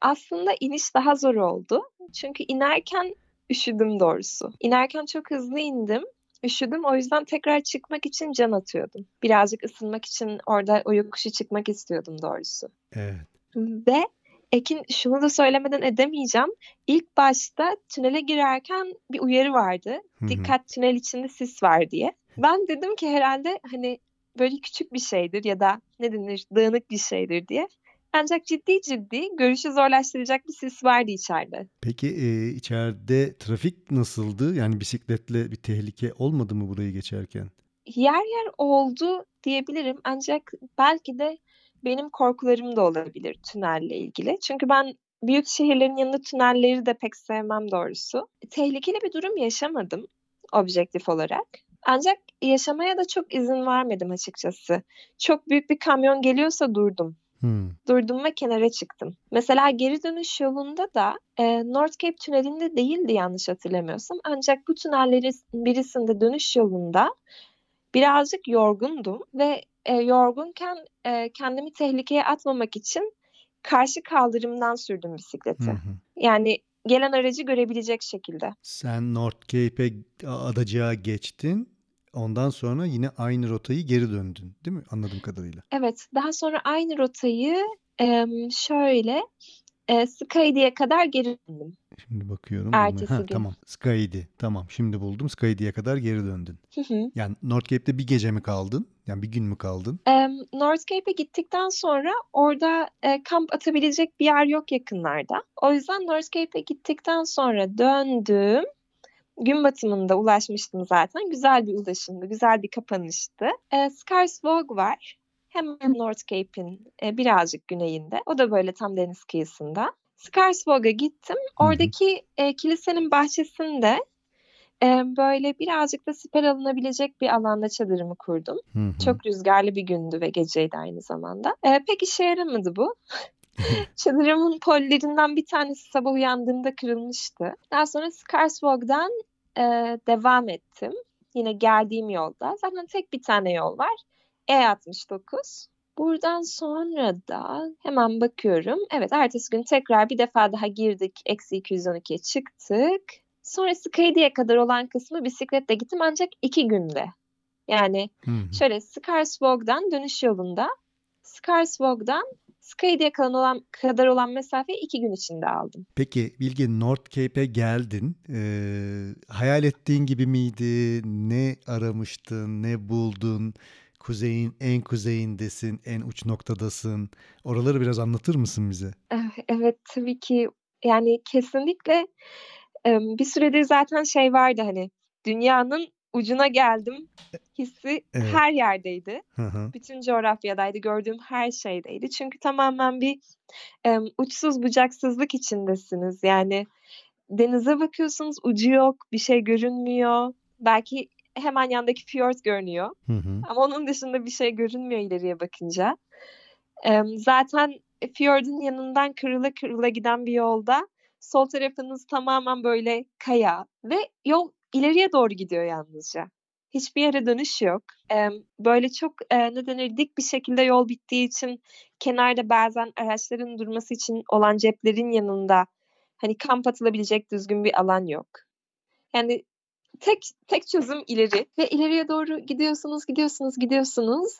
Aslında iniş daha zor oldu. Çünkü inerken üşüdüm doğrusu. İnerken çok hızlı indim. Üşüdüm o yüzden tekrar çıkmak için can atıyordum. Birazcık ısınmak için orada o yokuşu çıkmak istiyordum doğrusu. Evet. Ve Ekin şunu da söylemeden edemeyeceğim. İlk başta tünele girerken bir uyarı vardı. Dikkat tünel içinde sis var diye. Ben dedim ki herhalde hani böyle küçük bir şeydir ya da ne denir dağınık bir şeydir diye. Ancak ciddi ciddi görüşü zorlaştıracak bir sis vardı içeride. Peki e, içeride trafik nasıldı? Yani bisikletle bir tehlike olmadı mı burayı geçerken? Yer yer oldu diyebilirim. Ancak belki de benim korkularım da olabilir tünelle ilgili. Çünkü ben büyük şehirlerin yanında tünelleri de pek sevmem doğrusu. Tehlikeli bir durum yaşamadım objektif olarak. Ancak yaşamaya da çok izin vermedim açıkçası. Çok büyük bir kamyon geliyorsa durdum. Hmm. Durdum ve kenara çıktım. Mesela geri dönüş yolunda da e, North Cape tünelinde değildi yanlış hatırlamıyorsam. Ancak bu tünellerin birisinde dönüş yolunda birazcık yorgundum ve e, yorgunken e, kendimi tehlikeye atmamak için karşı kaldırımdan sürdüm bisikleti. Hı hı. Yani gelen aracı görebilecek şekilde. Sen North Cape'e adacığa geçtin. Ondan sonra yine aynı rotayı geri döndün değil mi anladığım kadarıyla? Evet daha sonra aynı rotayı e, şöyle e, Skaidi'ye kadar geri döndüm. Şimdi bakıyorum. Ertesi ha, gün. Tamam Skaidi tamam şimdi buldum Skaidi'ye kadar geri döndün. Yani North Cape'de bir gece mi kaldın? Yani bir gün mü kaldın? E, North Cape'e gittikten sonra orada e, kamp atabilecek bir yer yok yakınlarda. O yüzden North Cape'e gittikten sonra döndüm. Gün batımında ulaşmıştım zaten. Güzel bir ulaşımdı, güzel bir kapanıştı. E, Skarsvåg var. Hemen North Cape'in e, birazcık güneyinde. O da böyle tam deniz kıyısında. Skarsvåg'a gittim. Oradaki e, kilisenin bahçesinde e, böyle birazcık da siper alınabilecek bir alanda çadırımı kurdum. Hı hı. Çok rüzgarlı bir gündü ve geceydi aynı zamanda. E, pek işe yaramadı bu. Çadırımın pollerinden bir tanesi sabah uyandığımda kırılmıştı. Daha sonra Skarsvåg'dan e, devam ettim. Yine geldiğim yolda. Zaten tek bir tane yol var. E69. Buradan sonra da hemen bakıyorum. Evet ertesi gün tekrar bir defa daha girdik. Eksi 212'ye çıktık. Sonra Skadia'ya kadar olan kısmı bisikletle gittim ancak iki günde. Yani hmm. şöyle Skarsvåg'dan dönüş yolunda Skarsvåg'dan Skadia'ya kadar olan, kadar olan mesafeyi iki gün içinde aldım. Peki Bilge North Cape'e geldin. Ee, hayal ettiğin gibi miydi? Ne aramıştın? Ne buldun? Kuzeyin en kuzeyindesin, en uç noktadasın. Oraları biraz anlatır mısın bize? Eh, evet tabii ki. Yani kesinlikle bir süredir zaten şey vardı hani dünyanın ucuna geldim hissi evet. her yerdeydi. Hı hı. Bütün coğrafyadaydı. Gördüğüm her şeydeydi. Çünkü tamamen bir um, uçsuz bucaksızlık içindesiniz. Yani denize bakıyorsunuz ucu yok, bir şey görünmüyor. Belki hemen yandaki fjord görünüyor. Hı hı. Ama onun dışında bir şey görünmüyor ileriye bakınca. E, zaten fjordun yanından kırıla kırıla giden bir yolda sol tarafınız tamamen böyle kaya ve yol ileriye doğru gidiyor yalnızca. Hiçbir yere dönüş yok. Böyle çok e, ne denir dik bir şekilde yol bittiği için kenarda bazen araçların durması için olan ceplerin yanında hani kamp atılabilecek düzgün bir alan yok. Yani tek tek çözüm ileri ve ileriye doğru gidiyorsunuz, gidiyorsunuz, gidiyorsunuz.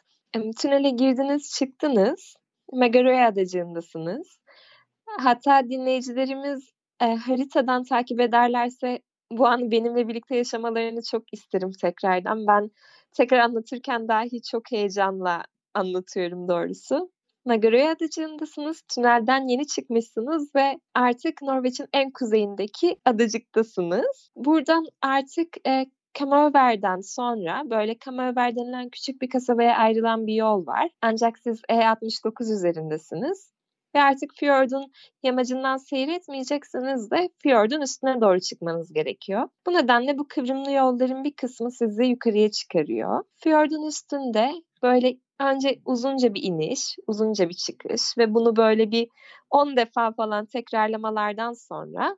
Tünele girdiniz, çıktınız. Megaroya adacığındasınız. Hatta dinleyicilerimiz e, haritadan takip ederlerse bu anı benimle birlikte yaşamalarını çok isterim tekrardan. Ben tekrar anlatırken dahi çok heyecanla anlatıyorum doğrusu. Magaroya adacığındasınız. Tünelden yeni çıkmışsınız ve artık Norveç'in en kuzeyindeki adacıktasınız. Buradan artık e, Kamöver'den sonra böyle Kamöver denilen küçük bir kasabaya ayrılan bir yol var. Ancak siz E69 üzerindesiniz. Ve artık Fjord'un yamacından seyretmeyeceksiniz de Fjord'un üstüne doğru çıkmanız gerekiyor. Bu nedenle bu kıvrımlı yolların bir kısmı sizi yukarıya çıkarıyor. Fjord'un üstünde böyle önce uzunca bir iniş, uzunca bir çıkış ve bunu böyle bir 10 defa falan tekrarlamalardan sonra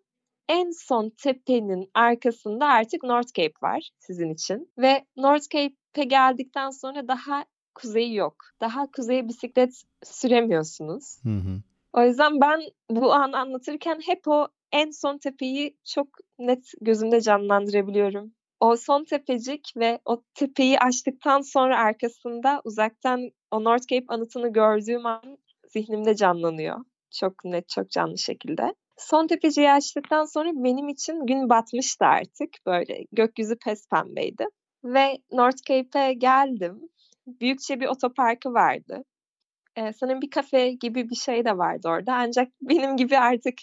en son tepenin arkasında artık North Cape var sizin için. Ve North Cape'e geldikten sonra daha kuzeyi yok. Daha kuzeye bisiklet süremiyorsunuz. Hı hı. O yüzden ben bu an anlatırken hep o en son tepeyi çok net gözümde canlandırabiliyorum. O son tepecik ve o tepeyi açtıktan sonra arkasında uzaktan o North Cape anıtını gördüğüm an zihnimde canlanıyor. Çok net, çok canlı şekilde. Son tepeciyi açtıktan sonra benim için gün batmıştı artık. Böyle gökyüzü pes pembeydi. Ve North Cape'e geldim. Büyükçe bir otoparkı vardı. Ee, sanırım bir kafe gibi bir şey de vardı orada. Ancak benim gibi artık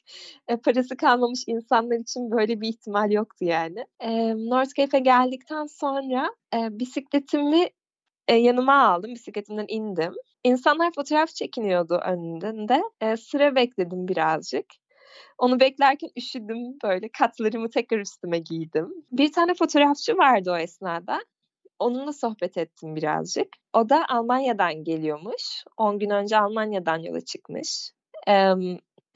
e, parası kalmamış insanlar için böyle bir ihtimal yoktu yani. Ee, North Cape'e geldikten sonra e, bisikletimi e, yanıma aldım. Bisikletimden indim. İnsanlar fotoğraf çekiniyordu önünde. E, sıra bekledim birazcık. Onu beklerken üşüdüm böyle katlarımı tekrar üstüme giydim. Bir tane fotoğrafçı vardı o esnada. Onunla sohbet ettim birazcık. O da Almanya'dan geliyormuş. 10 gün önce Almanya'dan yola çıkmış. Ee,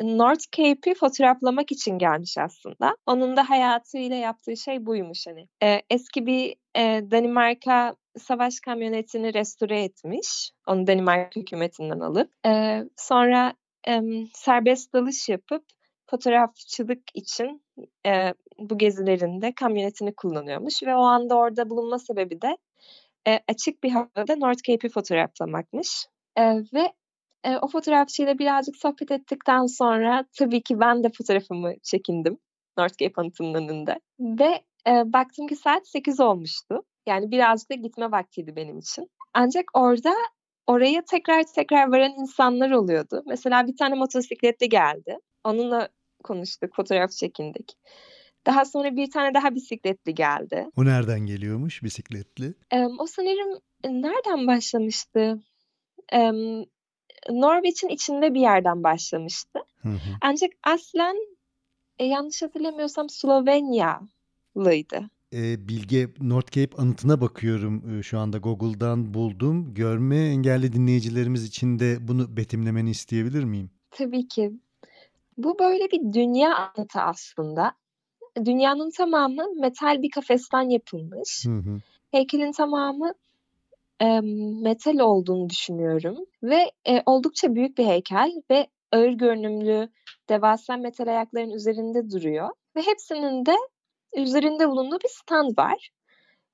North Cape'i fotoğraflamak için gelmiş aslında. Onun da hayatıyla yaptığı şey buymuş hani. Ee, eski bir e, Danimarka savaş kamyonetini restore etmiş. Onu Danimarka hükümetinden alıp. Ee, sonra e, serbest dalış yapıp fotoğrafçılık için e, bu gezilerinde kamyonetini kullanıyormuş ve o anda orada bulunma sebebi de e, açık bir havada North Cape'i fotoğraflamakmış. E, ve e, o fotoğrafçıyla birazcık sohbet ettikten sonra tabii ki ben de fotoğrafımı çekindim North Cape anıtının önünde. Ve e, baktım ki saat 8 olmuştu. Yani birazcık da gitme vaktiydi benim için. Ancak orada oraya tekrar tekrar varan insanlar oluyordu. Mesela bir tane motosikletli geldi. Onunla konuştuk, fotoğraf çekindik. Daha sonra bir tane daha bisikletli geldi. O nereden geliyormuş bisikletli? Ee, o sanırım nereden başlamıştı? Ee, Norveç'in içinde bir yerden başlamıştı. Hı hı. Ancak aslen e, yanlış hatırlamıyorsam Slovenyalıydı. E, Bilge North Cape anıtına bakıyorum e, şu anda Google'dan buldum. Görme engelli dinleyicilerimiz için de bunu betimlemeni isteyebilir miyim? Tabii ki. Bu böyle bir dünya anıtı aslında. Dünyanın tamamı metal bir kafesten yapılmış. Hı hı. Heykelin tamamı e, metal olduğunu düşünüyorum ve e, oldukça büyük bir heykel ve ağır görünümlü devasa metal ayakların üzerinde duruyor ve hepsinin de üzerinde bulunduğu bir stand var.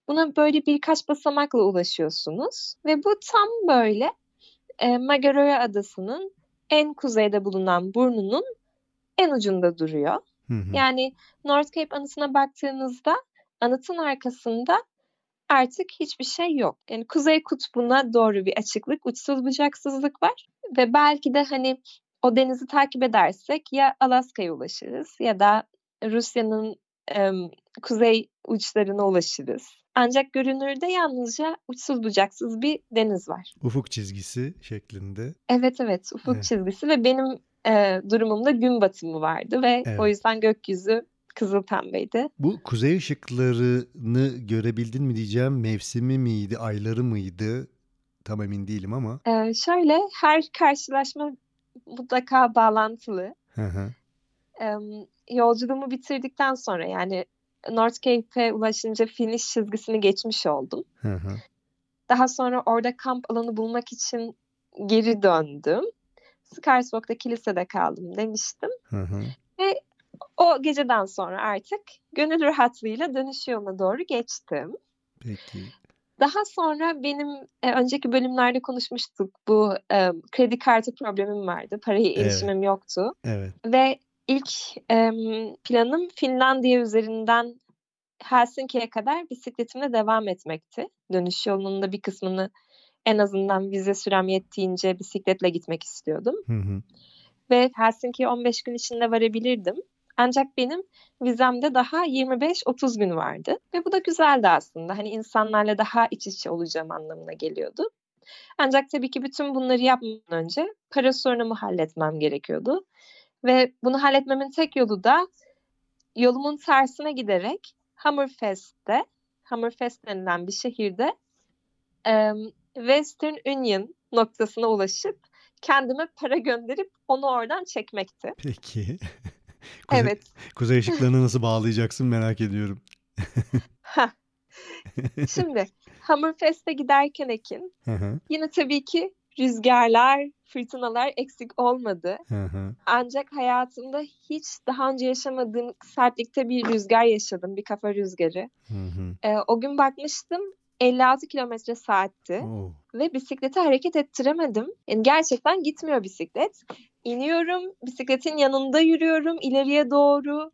Buna böyle birkaç basamakla ulaşıyorsunuz ve bu tam böyle e, Magaroya adasının en kuzeyde bulunan burnunun en ucunda duruyor. Hı hı. Yani North Cape anıtına baktığınızda anıtın arkasında artık hiçbir şey yok. Yani kuzey kutbuna doğru bir açıklık, uçsuz bucaksızlık var ve belki de hani o denizi takip edersek ya Alaska'ya ulaşırız ya da Rusya'nın e, kuzey uçlarına ulaşırız. Ancak görünürde yalnızca uçsuz bucaksız bir deniz var. Ufuk çizgisi şeklinde. Evet evet ufuk Evet. çizgisi ve benim e, durumumda gün batımı vardı ve Evet. o yüzden gökyüzü kızıl pembeydi. Bu kuzey ışıklarını görebildin mi diyeceğim. Mevsimi miydi, ayları mıydı? Tam emin değilim ama. E, şöyle her karşılaşma mutlaka bağlantılı. Hı hı. E, yolculuğumu bitirdikten sonra yani North Cape'e ulaşınca finish çizgisini geçmiş oldum. Hı hı. Daha sonra orada kamp alanı bulmak için geri döndüm. Skarsgård'da kilisede kaldım demiştim. Hı hı. O geceden sonra artık gönül rahatlığıyla dönüş yoluna doğru geçtim. Peki. Daha sonra benim e, önceki bölümlerde konuşmuştuk. Bu e, kredi kartı problemim vardı. Paraya Evet. erişimim yoktu. Evet. Ve ilk e, planım Finlandiya üzerinden Helsinki'ye kadar bisikletimle devam etmekti. Dönüş yolunun da bir kısmını en azından vize sürem yettiğince bisikletle gitmek istiyordum. Hı hı. Ve Helsinki'ye 15 gün içinde varabilirdim. Ancak benim vizemde daha 25-30 gün vardı. Ve bu da güzeldi aslında. Hani insanlarla daha iç içe olacağım anlamına geliyordu. Ancak tabii ki bütün bunları yapmadan önce para sorunumu halletmem gerekiyordu. Ve bunu halletmemin tek yolu da yolumun tersine giderek Hammerfest'te, Hammerfest denilen bir şehirde Western Union noktasına ulaşıp kendime para gönderip onu oradan çekmekti. Peki. Kuzey, Evet. kuzey ışıklarını nasıl bağlayacaksın merak ediyorum. Şimdi Hammerfest'e giderken Ekin Hı hı. yine tabii ki rüzgarlar, fırtınalar eksik olmadı. Hı hı. Ancak hayatımda hiç daha önce yaşamadığım sertlikte bir rüzgar yaşadım. Bir kafa rüzgarı. Ee, o gün bakmıştım 56 kilometre saatti Oo. ve bisikleti hareket ettiremedim. Yani gerçekten gitmiyor bisiklet. İniyorum, bisikletin yanında yürüyorum ileriye doğru.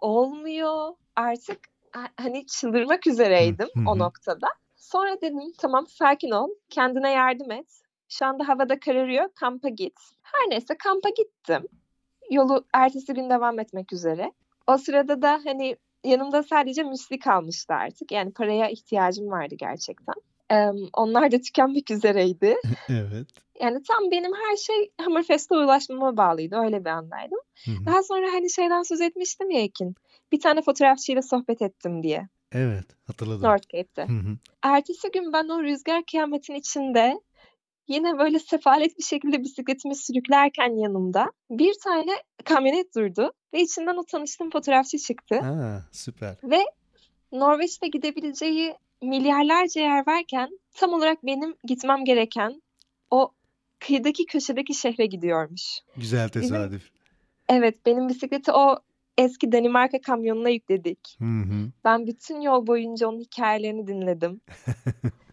Olmuyor. Artık ha- hani çıldırmak üzereydim o noktada. Sonra dedim tamam sakin ol, kendine yardım et. Şu anda havada kararıyor, kampa git. Her neyse kampa gittim. Yolu ertesi gün devam etmek üzere. O sırada da hani yanımda sadece müsli kalmıştı artık. Yani paraya ihtiyacım vardı gerçekten. Em, onlar da tükenmek üzereydi. Evet. Yani tam benim her şey Hammerfest'e ulaşmama bağlıydı. Öyle bir andaydım. Hı hı. Daha sonra hani şeyden söz etmiştim ya Ekin. Bir tane fotoğrafçıyla sohbet ettim diye. Evet. Hatırladım. Northgate'te. Hı hı. Ertesi gün ben o rüzgar kıyametin içinde yine böyle sefalet bir şekilde bisikletimi sürüklerken yanımda bir tane kamyonet durdu ve içinden o tanıştığım fotoğrafçı çıktı. Aa, süper. Ve Norveç'te gidebileceği milyarlarca yer varken tam olarak benim gitmem gereken o kıyıdaki köşedeki şehre gidiyormuş. Güzel Bizim tesadüf. evet benim bisikleti o eski Danimarka kamyonuna yükledik. Hı hı. Ben bütün yol boyunca onun hikayelerini dinledim.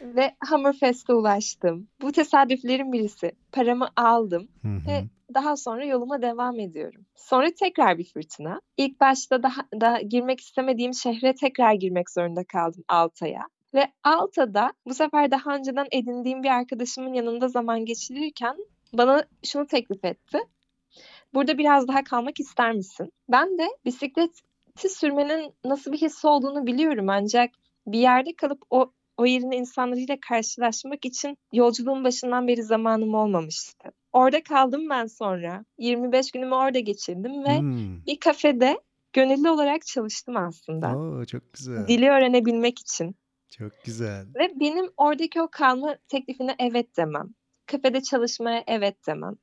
Ve Hammerfest'e ulaştım. Bu tesadüflerin birisi. Paramı aldım ve daha sonra yoluma devam ediyorum. Sonra tekrar bir fırtına. İlk başta daha da girmek istemediğim şehre tekrar girmek zorunda kaldım Altay'a. Ve Alta'da bu sefer daha önceden edindiğim bir arkadaşımın yanında zaman geçirirken bana şunu teklif etti. Burada biraz daha kalmak ister misin? Ben de bisikleti sürmenin nasıl bir his olduğunu biliyorum ancak bir yerde kalıp o o yerin insanlarıyla karşılaşmak için yolculuğun başından beri zamanım olmamıştı. Orada kaldım ben sonra. 25 günümü orada geçirdim ve Hmm. bir kafede gönüllü olarak çalıştım aslında. Oo, çok güzel. Dili öğrenebilmek için. Çok güzel. Ve benim oradaki o kalma teklifine evet demem. Kafede çalışmaya evet demem.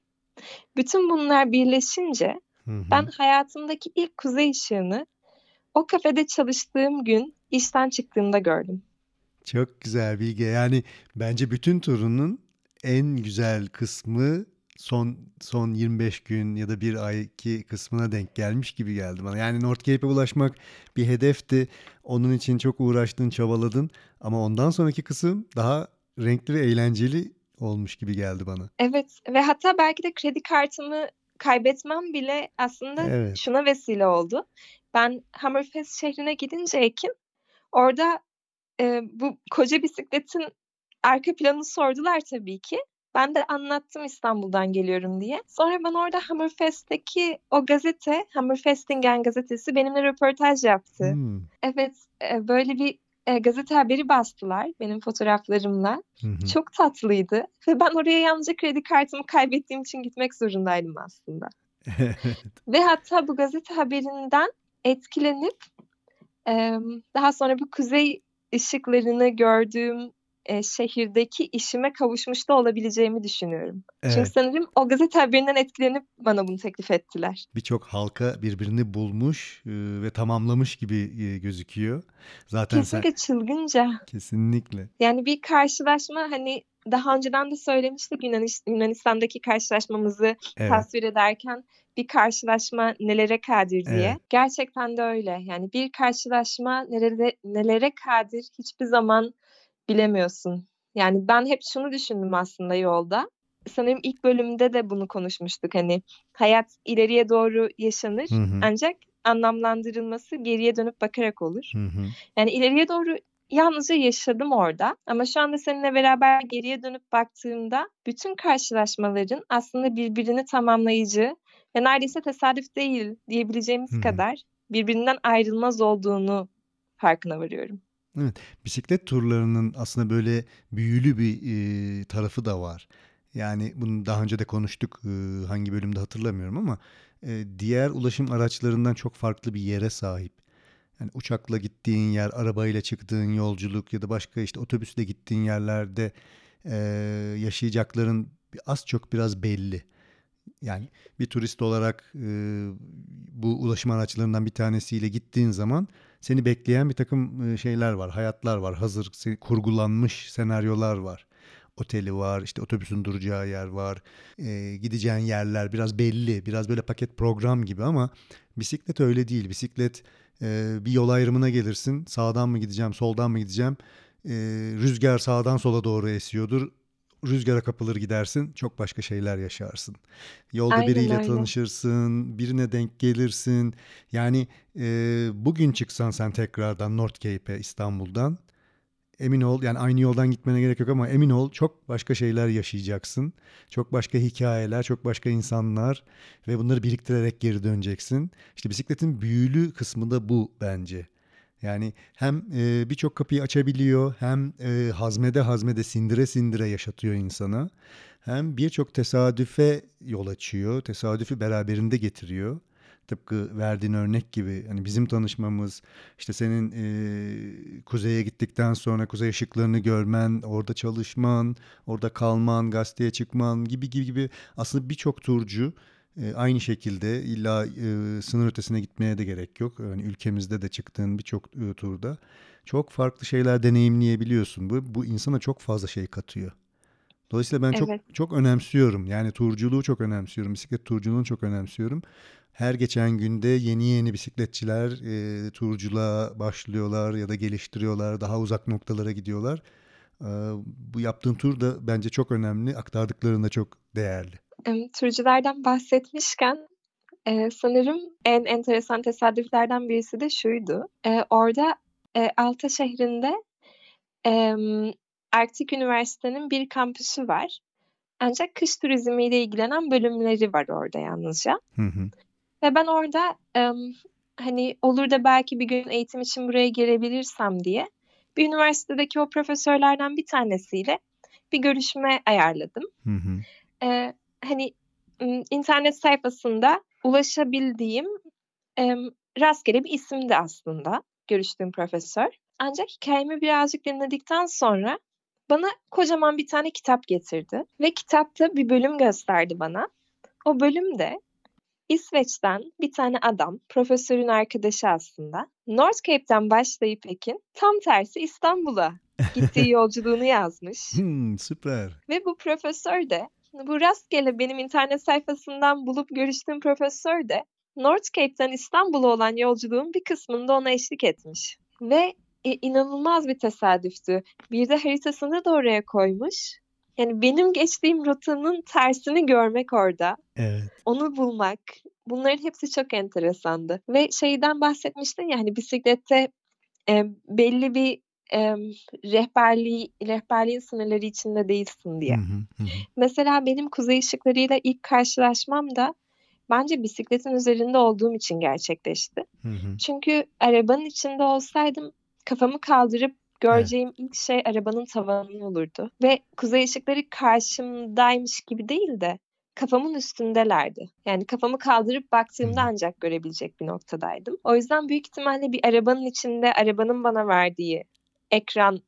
Bütün bunlar birleşince Hı hı. ben hayatımdaki ilk kuzey ışığını o kafede çalıştığım gün işten çıktığımda gördüm. Çok güzel Bilge. Yani bence bütün turunun en güzel kısmı son son 25 gün ya da bir ayki kısmına denk gelmiş gibi geldi bana. Yani North Cape'e ulaşmak bir hedefti. Onun için çok uğraştın, çabaladın. Ama ondan sonraki kısım daha renkli ve eğlenceli olmuş gibi geldi bana. Evet ve hatta belki de kredi kartımı kaybetmem bile aslında Evet. şuna vesile oldu. Ben Hammerfest şehrine gidince Ekin orada e, bu koca bisikletin arka planını sordular tabii ki. Ben de anlattım İstanbul'dan geliyorum diye. Sonra ben orada Hammerfest'teki o gazete, Hammerfestingen gazetesi benimle röportaj yaptı. Hmm. Evet, e, böyle bir e, gazete haberi bastılar benim fotoğraflarımla. Hı hı. Çok tatlıydı ve ben oraya yalnızca kredi kartımı kaybettiğim için gitmek zorundaydım aslında. Ve hatta bu gazete haberinden etkilenip e, daha sonra bu kuzey ışıklarını gördüğüm e, şehirdeki işime kavuşmuş da olabileceğimi düşünüyorum. Çünkü Evet. sanırım o gazete haberinden etkilenip bana bunu teklif ettiler. Birçok halka birbirini bulmuş e, ve tamamlamış gibi e, gözüküyor. Zaten sen Kesinlikle çılgınca. kesinlikle. Yani bir karşılaşma hani daha önceden de söylemiştik Yunanis- Yunanistan'daki karşılaşmamızı Evet. tasvir ederken bir karşılaşma nelere kadir diye. Evet. Gerçekten de öyle. Yani bir karşılaşma nelere, nelere kadir hiçbir zaman bilemiyorsun. Yani ben hep şunu düşündüm aslında yolda. Sanırım ilk bölümde de bunu konuşmuştuk. Hani hayat ileriye doğru yaşanır Hı hı. ancak anlamlandırılması geriye dönüp bakarak olur. Hı hı. Yani ileriye doğru yalnızca yaşadım orada. Ama şu anda seninle beraber geriye dönüp baktığımda bütün karşılaşmaların aslında birbirini tamamlayıcı ve neredeyse tesadüf değil diyebileceğimiz Hı hı. kadar birbirinden ayrılmaz olduğunu farkına varıyorum. Evet, bisiklet turlarının aslında böyle büyülü bir e, tarafı da var. Yani bunu daha önce de konuştuk, e, hangi bölümde hatırlamıyorum ama e, diğer ulaşım araçlarından çok farklı bir yere sahip. Yani uçakla gittiğin yer, arabayla çıktığın yolculuk ya da başka işte otobüsle gittiğin yerlerde e, yaşayacakların az çok biraz belli. Yani bir turist olarak e, bu ulaşım araçlarından bir tanesiyle gittiğin zaman seni bekleyen bir takım e, şeyler var, hayatlar var, hazır kurgulanmış senaryolar var. Oteli var, işte otobüsün duracağı yer var, e, gideceğin yerler biraz belli, biraz böyle paket program gibi ama bisiklet öyle değil. Bisiklet e, bir yol ayrımına gelirsin, sağdan mı gideceğim, soldan mı gideceğim, e, rüzgar sağdan sola doğru esiyordur, rüzgara kapılır gidersin, çok başka şeyler yaşarsın. Yolda Aynen biriyle öyle. tanışırsın, birine denk gelirsin. Yani e, bugün çıksan sen tekrardan North Cape'e İstanbul'dan emin ol yani aynı yoldan gitmene gerek yok ama emin ol çok başka şeyler yaşayacaksın. Çok başka hikayeler, çok başka insanlar ve bunları biriktirerek geri döneceksin. İşte bisikletin büyülü kısmı da bu bence. Yani hem e, birçok kapıyı açabiliyor, hem e, hazmede hazmede sindire sindire yaşatıyor insana. Hem birçok tesadüfe yol açıyor, tesadüfü beraberinde getiriyor. Tıpkı verdiğin örnek gibi hani bizim tanışmamız, işte senin e, kuzeye gittikten sonra kuzey ışıklarını görmen, orada çalışman, orada kalman, gazeteye çıkman gibi gibi gibi aslında birçok turcu e, aynı şekilde illa e, sınır ötesine gitmeye de gerek yok. Yani ülkemizde de çıktığın birçok e, turda çok farklı şeyler deneyimleyebiliyorsun. Bu, bu insana çok fazla şey katıyor. Dolayısıyla ben çok Evet. çok önemsiyorum. Yani turculuğu çok önemsiyorum. Bisiklet turculuğunu çok önemsiyorum. Her geçen günde yeni yeni bisikletçiler e, turculuğa başlıyorlar ya da geliştiriyorlar. Daha uzak noktalara gidiyorlar. E, bu yaptığın tur da bence çok önemli. Aktardıkların da çok değerli. Em, Turculardan bahsetmişken e, sanırım en enteresan tesadüflerden birisi de şuydu. E, orada e, Alta şehrinde em, Arktik Üniversite'nin bir kampüsü var. Ancak kış turizmiyle ilgilenen bölümleri var orada yalnızca. Hı hı. Ve ben orada em, hani olur da belki bir gün eğitim için buraya gelebilirsem diye bir üniversitedeki o profesörlerden bir tanesiyle bir görüşme ayarladım. Hı hı. Ee, hani internet sayfasında ulaşabildiğim em, rastgele bir isimdi aslında görüştüğüm profesör. Ancak hikayemi birazcık dinledikten sonra bana kocaman bir tane kitap getirdi ve kitapta bir bölüm gösterdi bana. O bölümde İsveç'ten bir tane adam, profesörün arkadaşı aslında. North Cape'ten başlayıp Ekin tam tersi İstanbul'a gittiği yolculuğunu yazmış. Hmm, süper. Ve bu profesör de bu rastgele benim internet sayfasından bulup görüştüğüm profesör de North Cape'ten İstanbul'a olan yolculuğun bir kısmında ona eşlik etmiş. Ve e, inanılmaz bir tesadüftü. Bir de haritasını da oraya koymuş. Yani benim geçtiğim rotanın tersini görmek orada. Evet. Onu bulmak. Bunların hepsi çok enteresandı. Ve şeyden bahsetmiştin ya hani bisiklette e, belli bir e, rehberliği, rehberliğin sınırları içinde değilsin diye. Hı hı, hı. Mesela benim kuzey ışıklarıyla ilk karşılaşmam da bence bisikletin üzerinde olduğum için gerçekleşti. Hı hı. Çünkü arabanın içinde olsaydım kafamı kaldırıp göreceğim ilk şey arabanın tavanı olurdu. Ve kuzey ışıkları karşımdaymış gibi değil de kafamın üstündelerdi. Yani kafamı kaldırıp baktığımda Hı. ancak görebilecek bir noktadaydım. O yüzden büyük ihtimalle bir arabanın içinde arabanın bana verdiği ekran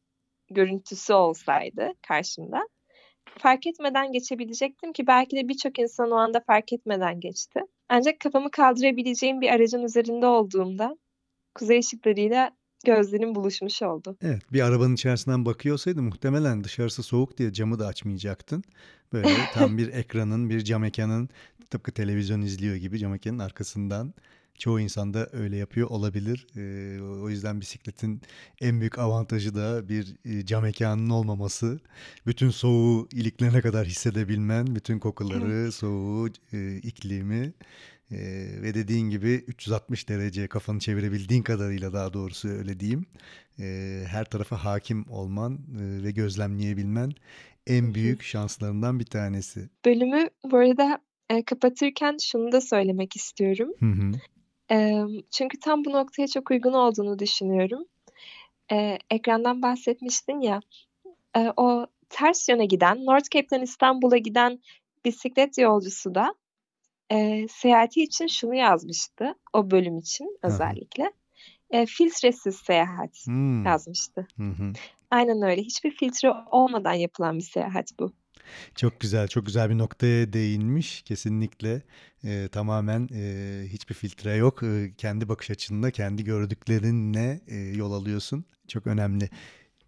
görüntüsü olsaydı karşımda fark etmeden geçebilecektim ki belki de birçok insan o anda fark etmeden geçti. Ancak kafamı kaldırabileceğim bir aracın üzerinde olduğumda kuzey ışıklarıyla gözlerim buluşmuş oldu. Evet, bir arabanın içerisinden bakıyor olsaydı muhtemelen dışarısı soğuk diye camı da açmayacaktın. Böyle tam bir ekranın, bir cam ekranın tıpkı televizyon izliyor gibi cam ekranın arkasından Çoğu insan da öyle yapıyor olabilir. O yüzden bisikletin en büyük avantajı da bir e, cam mekanının olmaması. Bütün soğuğu iliklerine kadar hissedebilmen, bütün kokuları, Evet. soğuğu, e, iklimi e, ve dediğin gibi 360 derece kafanı çevirebildiğin kadarıyla daha doğrusu öyle diyeyim. E, her tarafa hakim olman e, ve gözlemleyebilmen en büyük şanslarından bir tanesi. Bölümü bu arada e, kapatırken şunu da söylemek istiyorum. Hı hı. E, çünkü tam bu noktaya çok uygun olduğunu düşünüyorum. E, ekrandan bahsetmiştin ya, e, o ters yöne giden, North Cape'den İstanbul'a giden bisiklet yolcusu da e, seyahati için şunu yazmıştı, o bölüm için özellikle. E, filtresiz seyahat Hmm. yazmıştı. Hı hı. Aynen öyle. Hiçbir filtre olmadan yapılan bir seyahat bu. Çok güzel, çok güzel bir noktaya değinmiş. Kesinlikle e, tamamen e, hiçbir filtre yok. E, kendi bakış açınla, kendi gördüklerinle e, yol alıyorsun. Çok önemli.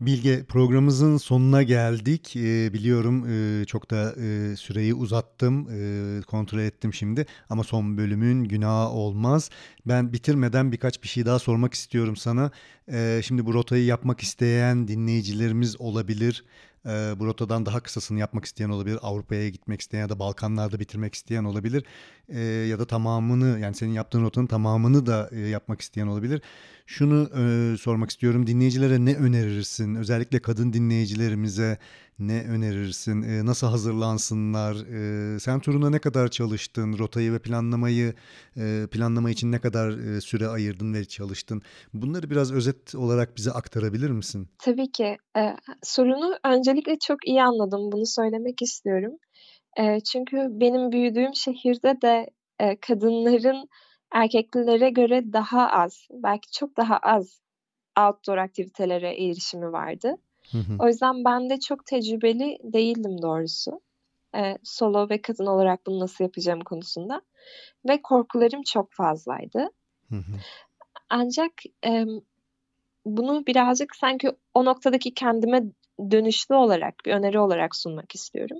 Bilge programımızın sonuna geldik. E, biliyorum e, çok da e, süreyi uzattım, e, kontrol ettim şimdi. Ama son bölümün günahı olmaz. Ben bitirmeden birkaç bir şey daha sormak istiyorum sana. E, şimdi bu rotayı yapmak isteyen dinleyicilerimiz olabilir. Ee, bu rotadan daha kısasını yapmak isteyen olabilir. Avrupa'ya gitmek isteyen ya da Balkanlarda bitirmek isteyen olabilir. Ee, ya da tamamını yani senin yaptığın rotanın tamamını da e, yapmak isteyen olabilir. Şunu e, sormak istiyorum. Dinleyicilere ne önerirsin? Özellikle kadın dinleyicilerimize ne önerirsin? E, nasıl hazırlansınlar? E, sen turuna ne kadar çalıştın? Rotayı ve planlamayı e, planlama için ne kadar e, süre ayırdın ve çalıştın? Bunları biraz özet olarak bize aktarabilir misin? Tabii ki. E, sorunu öncelikle çok iyi anladım. Bunu söylemek istiyorum. E, çünkü benim büyüdüğüm şehirde de e, kadınların erkeklere göre daha az, belki çok daha az outdoor aktivitelere erişimi vardı. Hı hı. O yüzden ben de çok tecrübeli değildim doğrusu. E, solo ve kadın olarak bunu nasıl yapacağım konusunda. Ve korkularım çok fazlaydı. Hı hı. Ancak e, bunu birazcık sanki o noktadaki kendime dönüşlü olarak, bir öneri olarak sunmak istiyorum.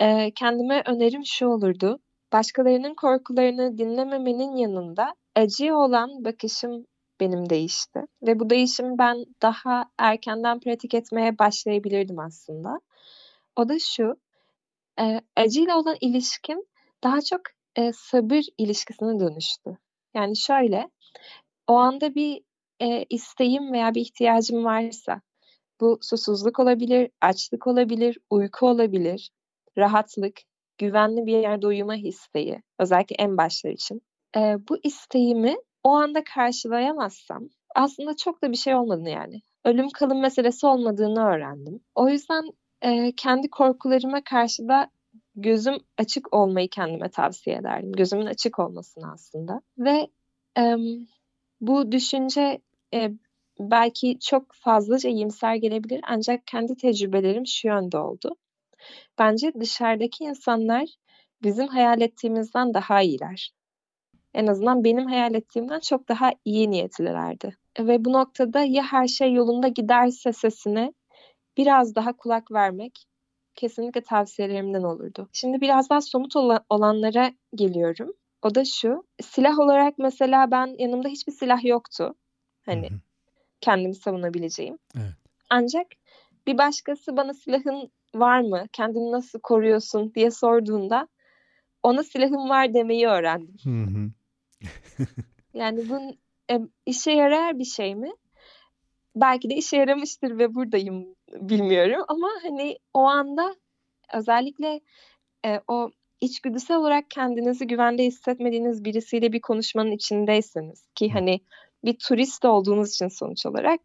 E, kendime önerim şu olurdu. Başkalarının korkularını dinlememenin yanında acıya olan bakışım benim değişti. Ve bu değişimi ben daha erkenden pratik etmeye başlayabilirdim aslında. O da şu, e, acıyla olan ilişkim daha çok e, sabır ilişkisine dönüştü. Yani şöyle, o anda bir e, isteğim veya bir ihtiyacım varsa, bu susuzluk olabilir, açlık olabilir, uyku olabilir, rahatlık, güvenli bir yerde uyuma isteği, özellikle en başlar için. E, bu isteğimi o anda karşılayamazsam aslında çok da bir şey olmadığını yani. Ölüm kalım meselesi olmadığını öğrendim. O yüzden e, kendi korkularıma karşı da gözüm açık olmayı kendime tavsiye ederdim. Gözümün açık olmasını aslında. Ve e, bu düşünce e, belki çok fazlaca iyimser gelebilir ancak kendi tecrübelerim şu yönde oldu. Bence dışarıdaki insanlar bizim hayal ettiğimizden daha iyiler. En azından benim hayal ettiğimden çok daha iyi niyetlilerdi. Ve bu noktada ya her şey yolunda giderse sesine biraz daha kulak vermek kesinlikle tavsiyelerimden olurdu. Şimdi biraz daha somut olanlara geliyorum. O da şu. Silah olarak mesela ben yanımda hiçbir silah yoktu. Hani Hı hı. kendimi savunabileceğim. Evet. Ancak bir başkası bana silahın var mı? Kendini nasıl koruyorsun diye sorduğunda ona silahım var demeyi öğrendim. Hı hı. Yani bu e, işe yarar bir şey mi? Belki de işe yaramıştır ve buradayım bilmiyorum ama hani o anda özellikle e, o içgüdüsel olarak kendinizi güvende hissetmediğiniz birisiyle bir konuşmanın içindeyseniz ki hani bir turist olduğunuz için sonuç olarak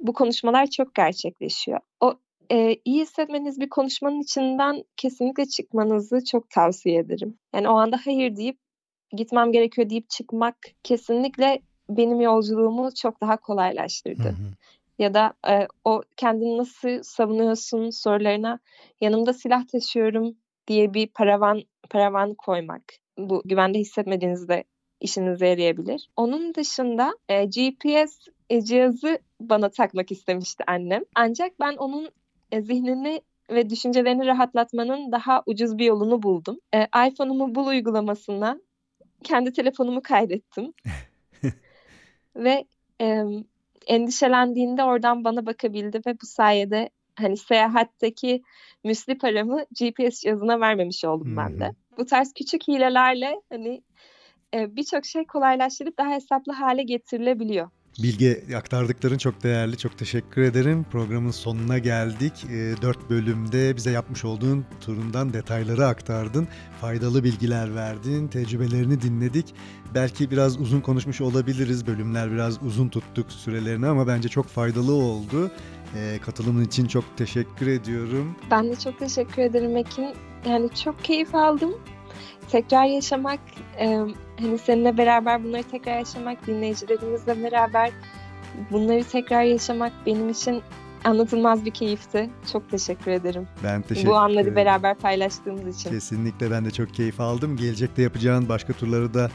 bu konuşmalar çok gerçekleşiyor. O e, iyi hissetmeniz bir konuşmanın içinden kesinlikle çıkmanızı çok tavsiye ederim. Yani o anda hayır deyip gitmem gerekiyor deyip çıkmak kesinlikle benim yolculuğumu çok daha kolaylaştırdı. Hı hı. Ya da e, o kendini nasıl savunuyorsun sorularına yanımda silah taşıyorum diye bir paravan paravan koymak. Bu güvende hissetmediğinizde işinize yarayabilir. Onun dışında e, GPS e, cihazı bana takmak istemişti annem. Ancak ben onun e, zihnini ve düşüncelerini rahatlatmanın daha ucuz bir yolunu buldum. E, iPhone'umu bul uygulamasına kendi telefonumu kaydettim. Ve em, endişelendiğinde oradan bana bakabildi ve bu sayede hani seyahatteki müsli paramı GPS cihazına vermemiş oldum ben de. Bu tarz küçük hilelerle hani e, birçok şey kolaylaştırıp daha hesaplı hale getirilebiliyor. Bilge aktardıkların çok değerli. Çok teşekkür ederim. Programın sonuna geldik. E, Dört bölümde bize yapmış olduğun turundan detayları aktardın. Faydalı bilgiler verdin. Tecrübelerini dinledik. Belki biraz uzun konuşmuş olabiliriz. Bölümler biraz uzun tuttuk sürelerini ama bence çok faydalı oldu. E, katılımın için çok teşekkür ediyorum. Ben de çok teşekkür ederim Ekin. Yani çok keyif aldım. Tekrar yaşamak, e, hani seninle beraber bunları tekrar yaşamak, dinleyicilerimizle beraber bunları tekrar yaşamak benim için anlatılmaz bir keyifti. Çok teşekkür ederim. Ben teşekkür Bu anları ederim. beraber paylaştığımız için. Kesinlikle ben de çok keyif aldım. Gelecekte yapacağın başka turları da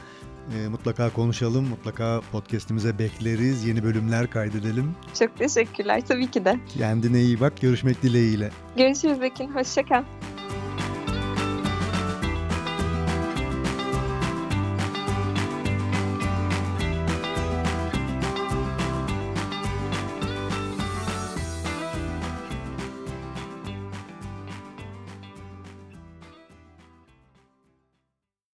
e, mutlaka konuşalım. Mutlaka podcast'imize bekleriz. Yeni bölümler kaydedelim. Çok teşekkürler tabii ki de. Kendine iyi bak. Görüşmek dileğiyle. Görüşürüz Ekin. Hoşça kal.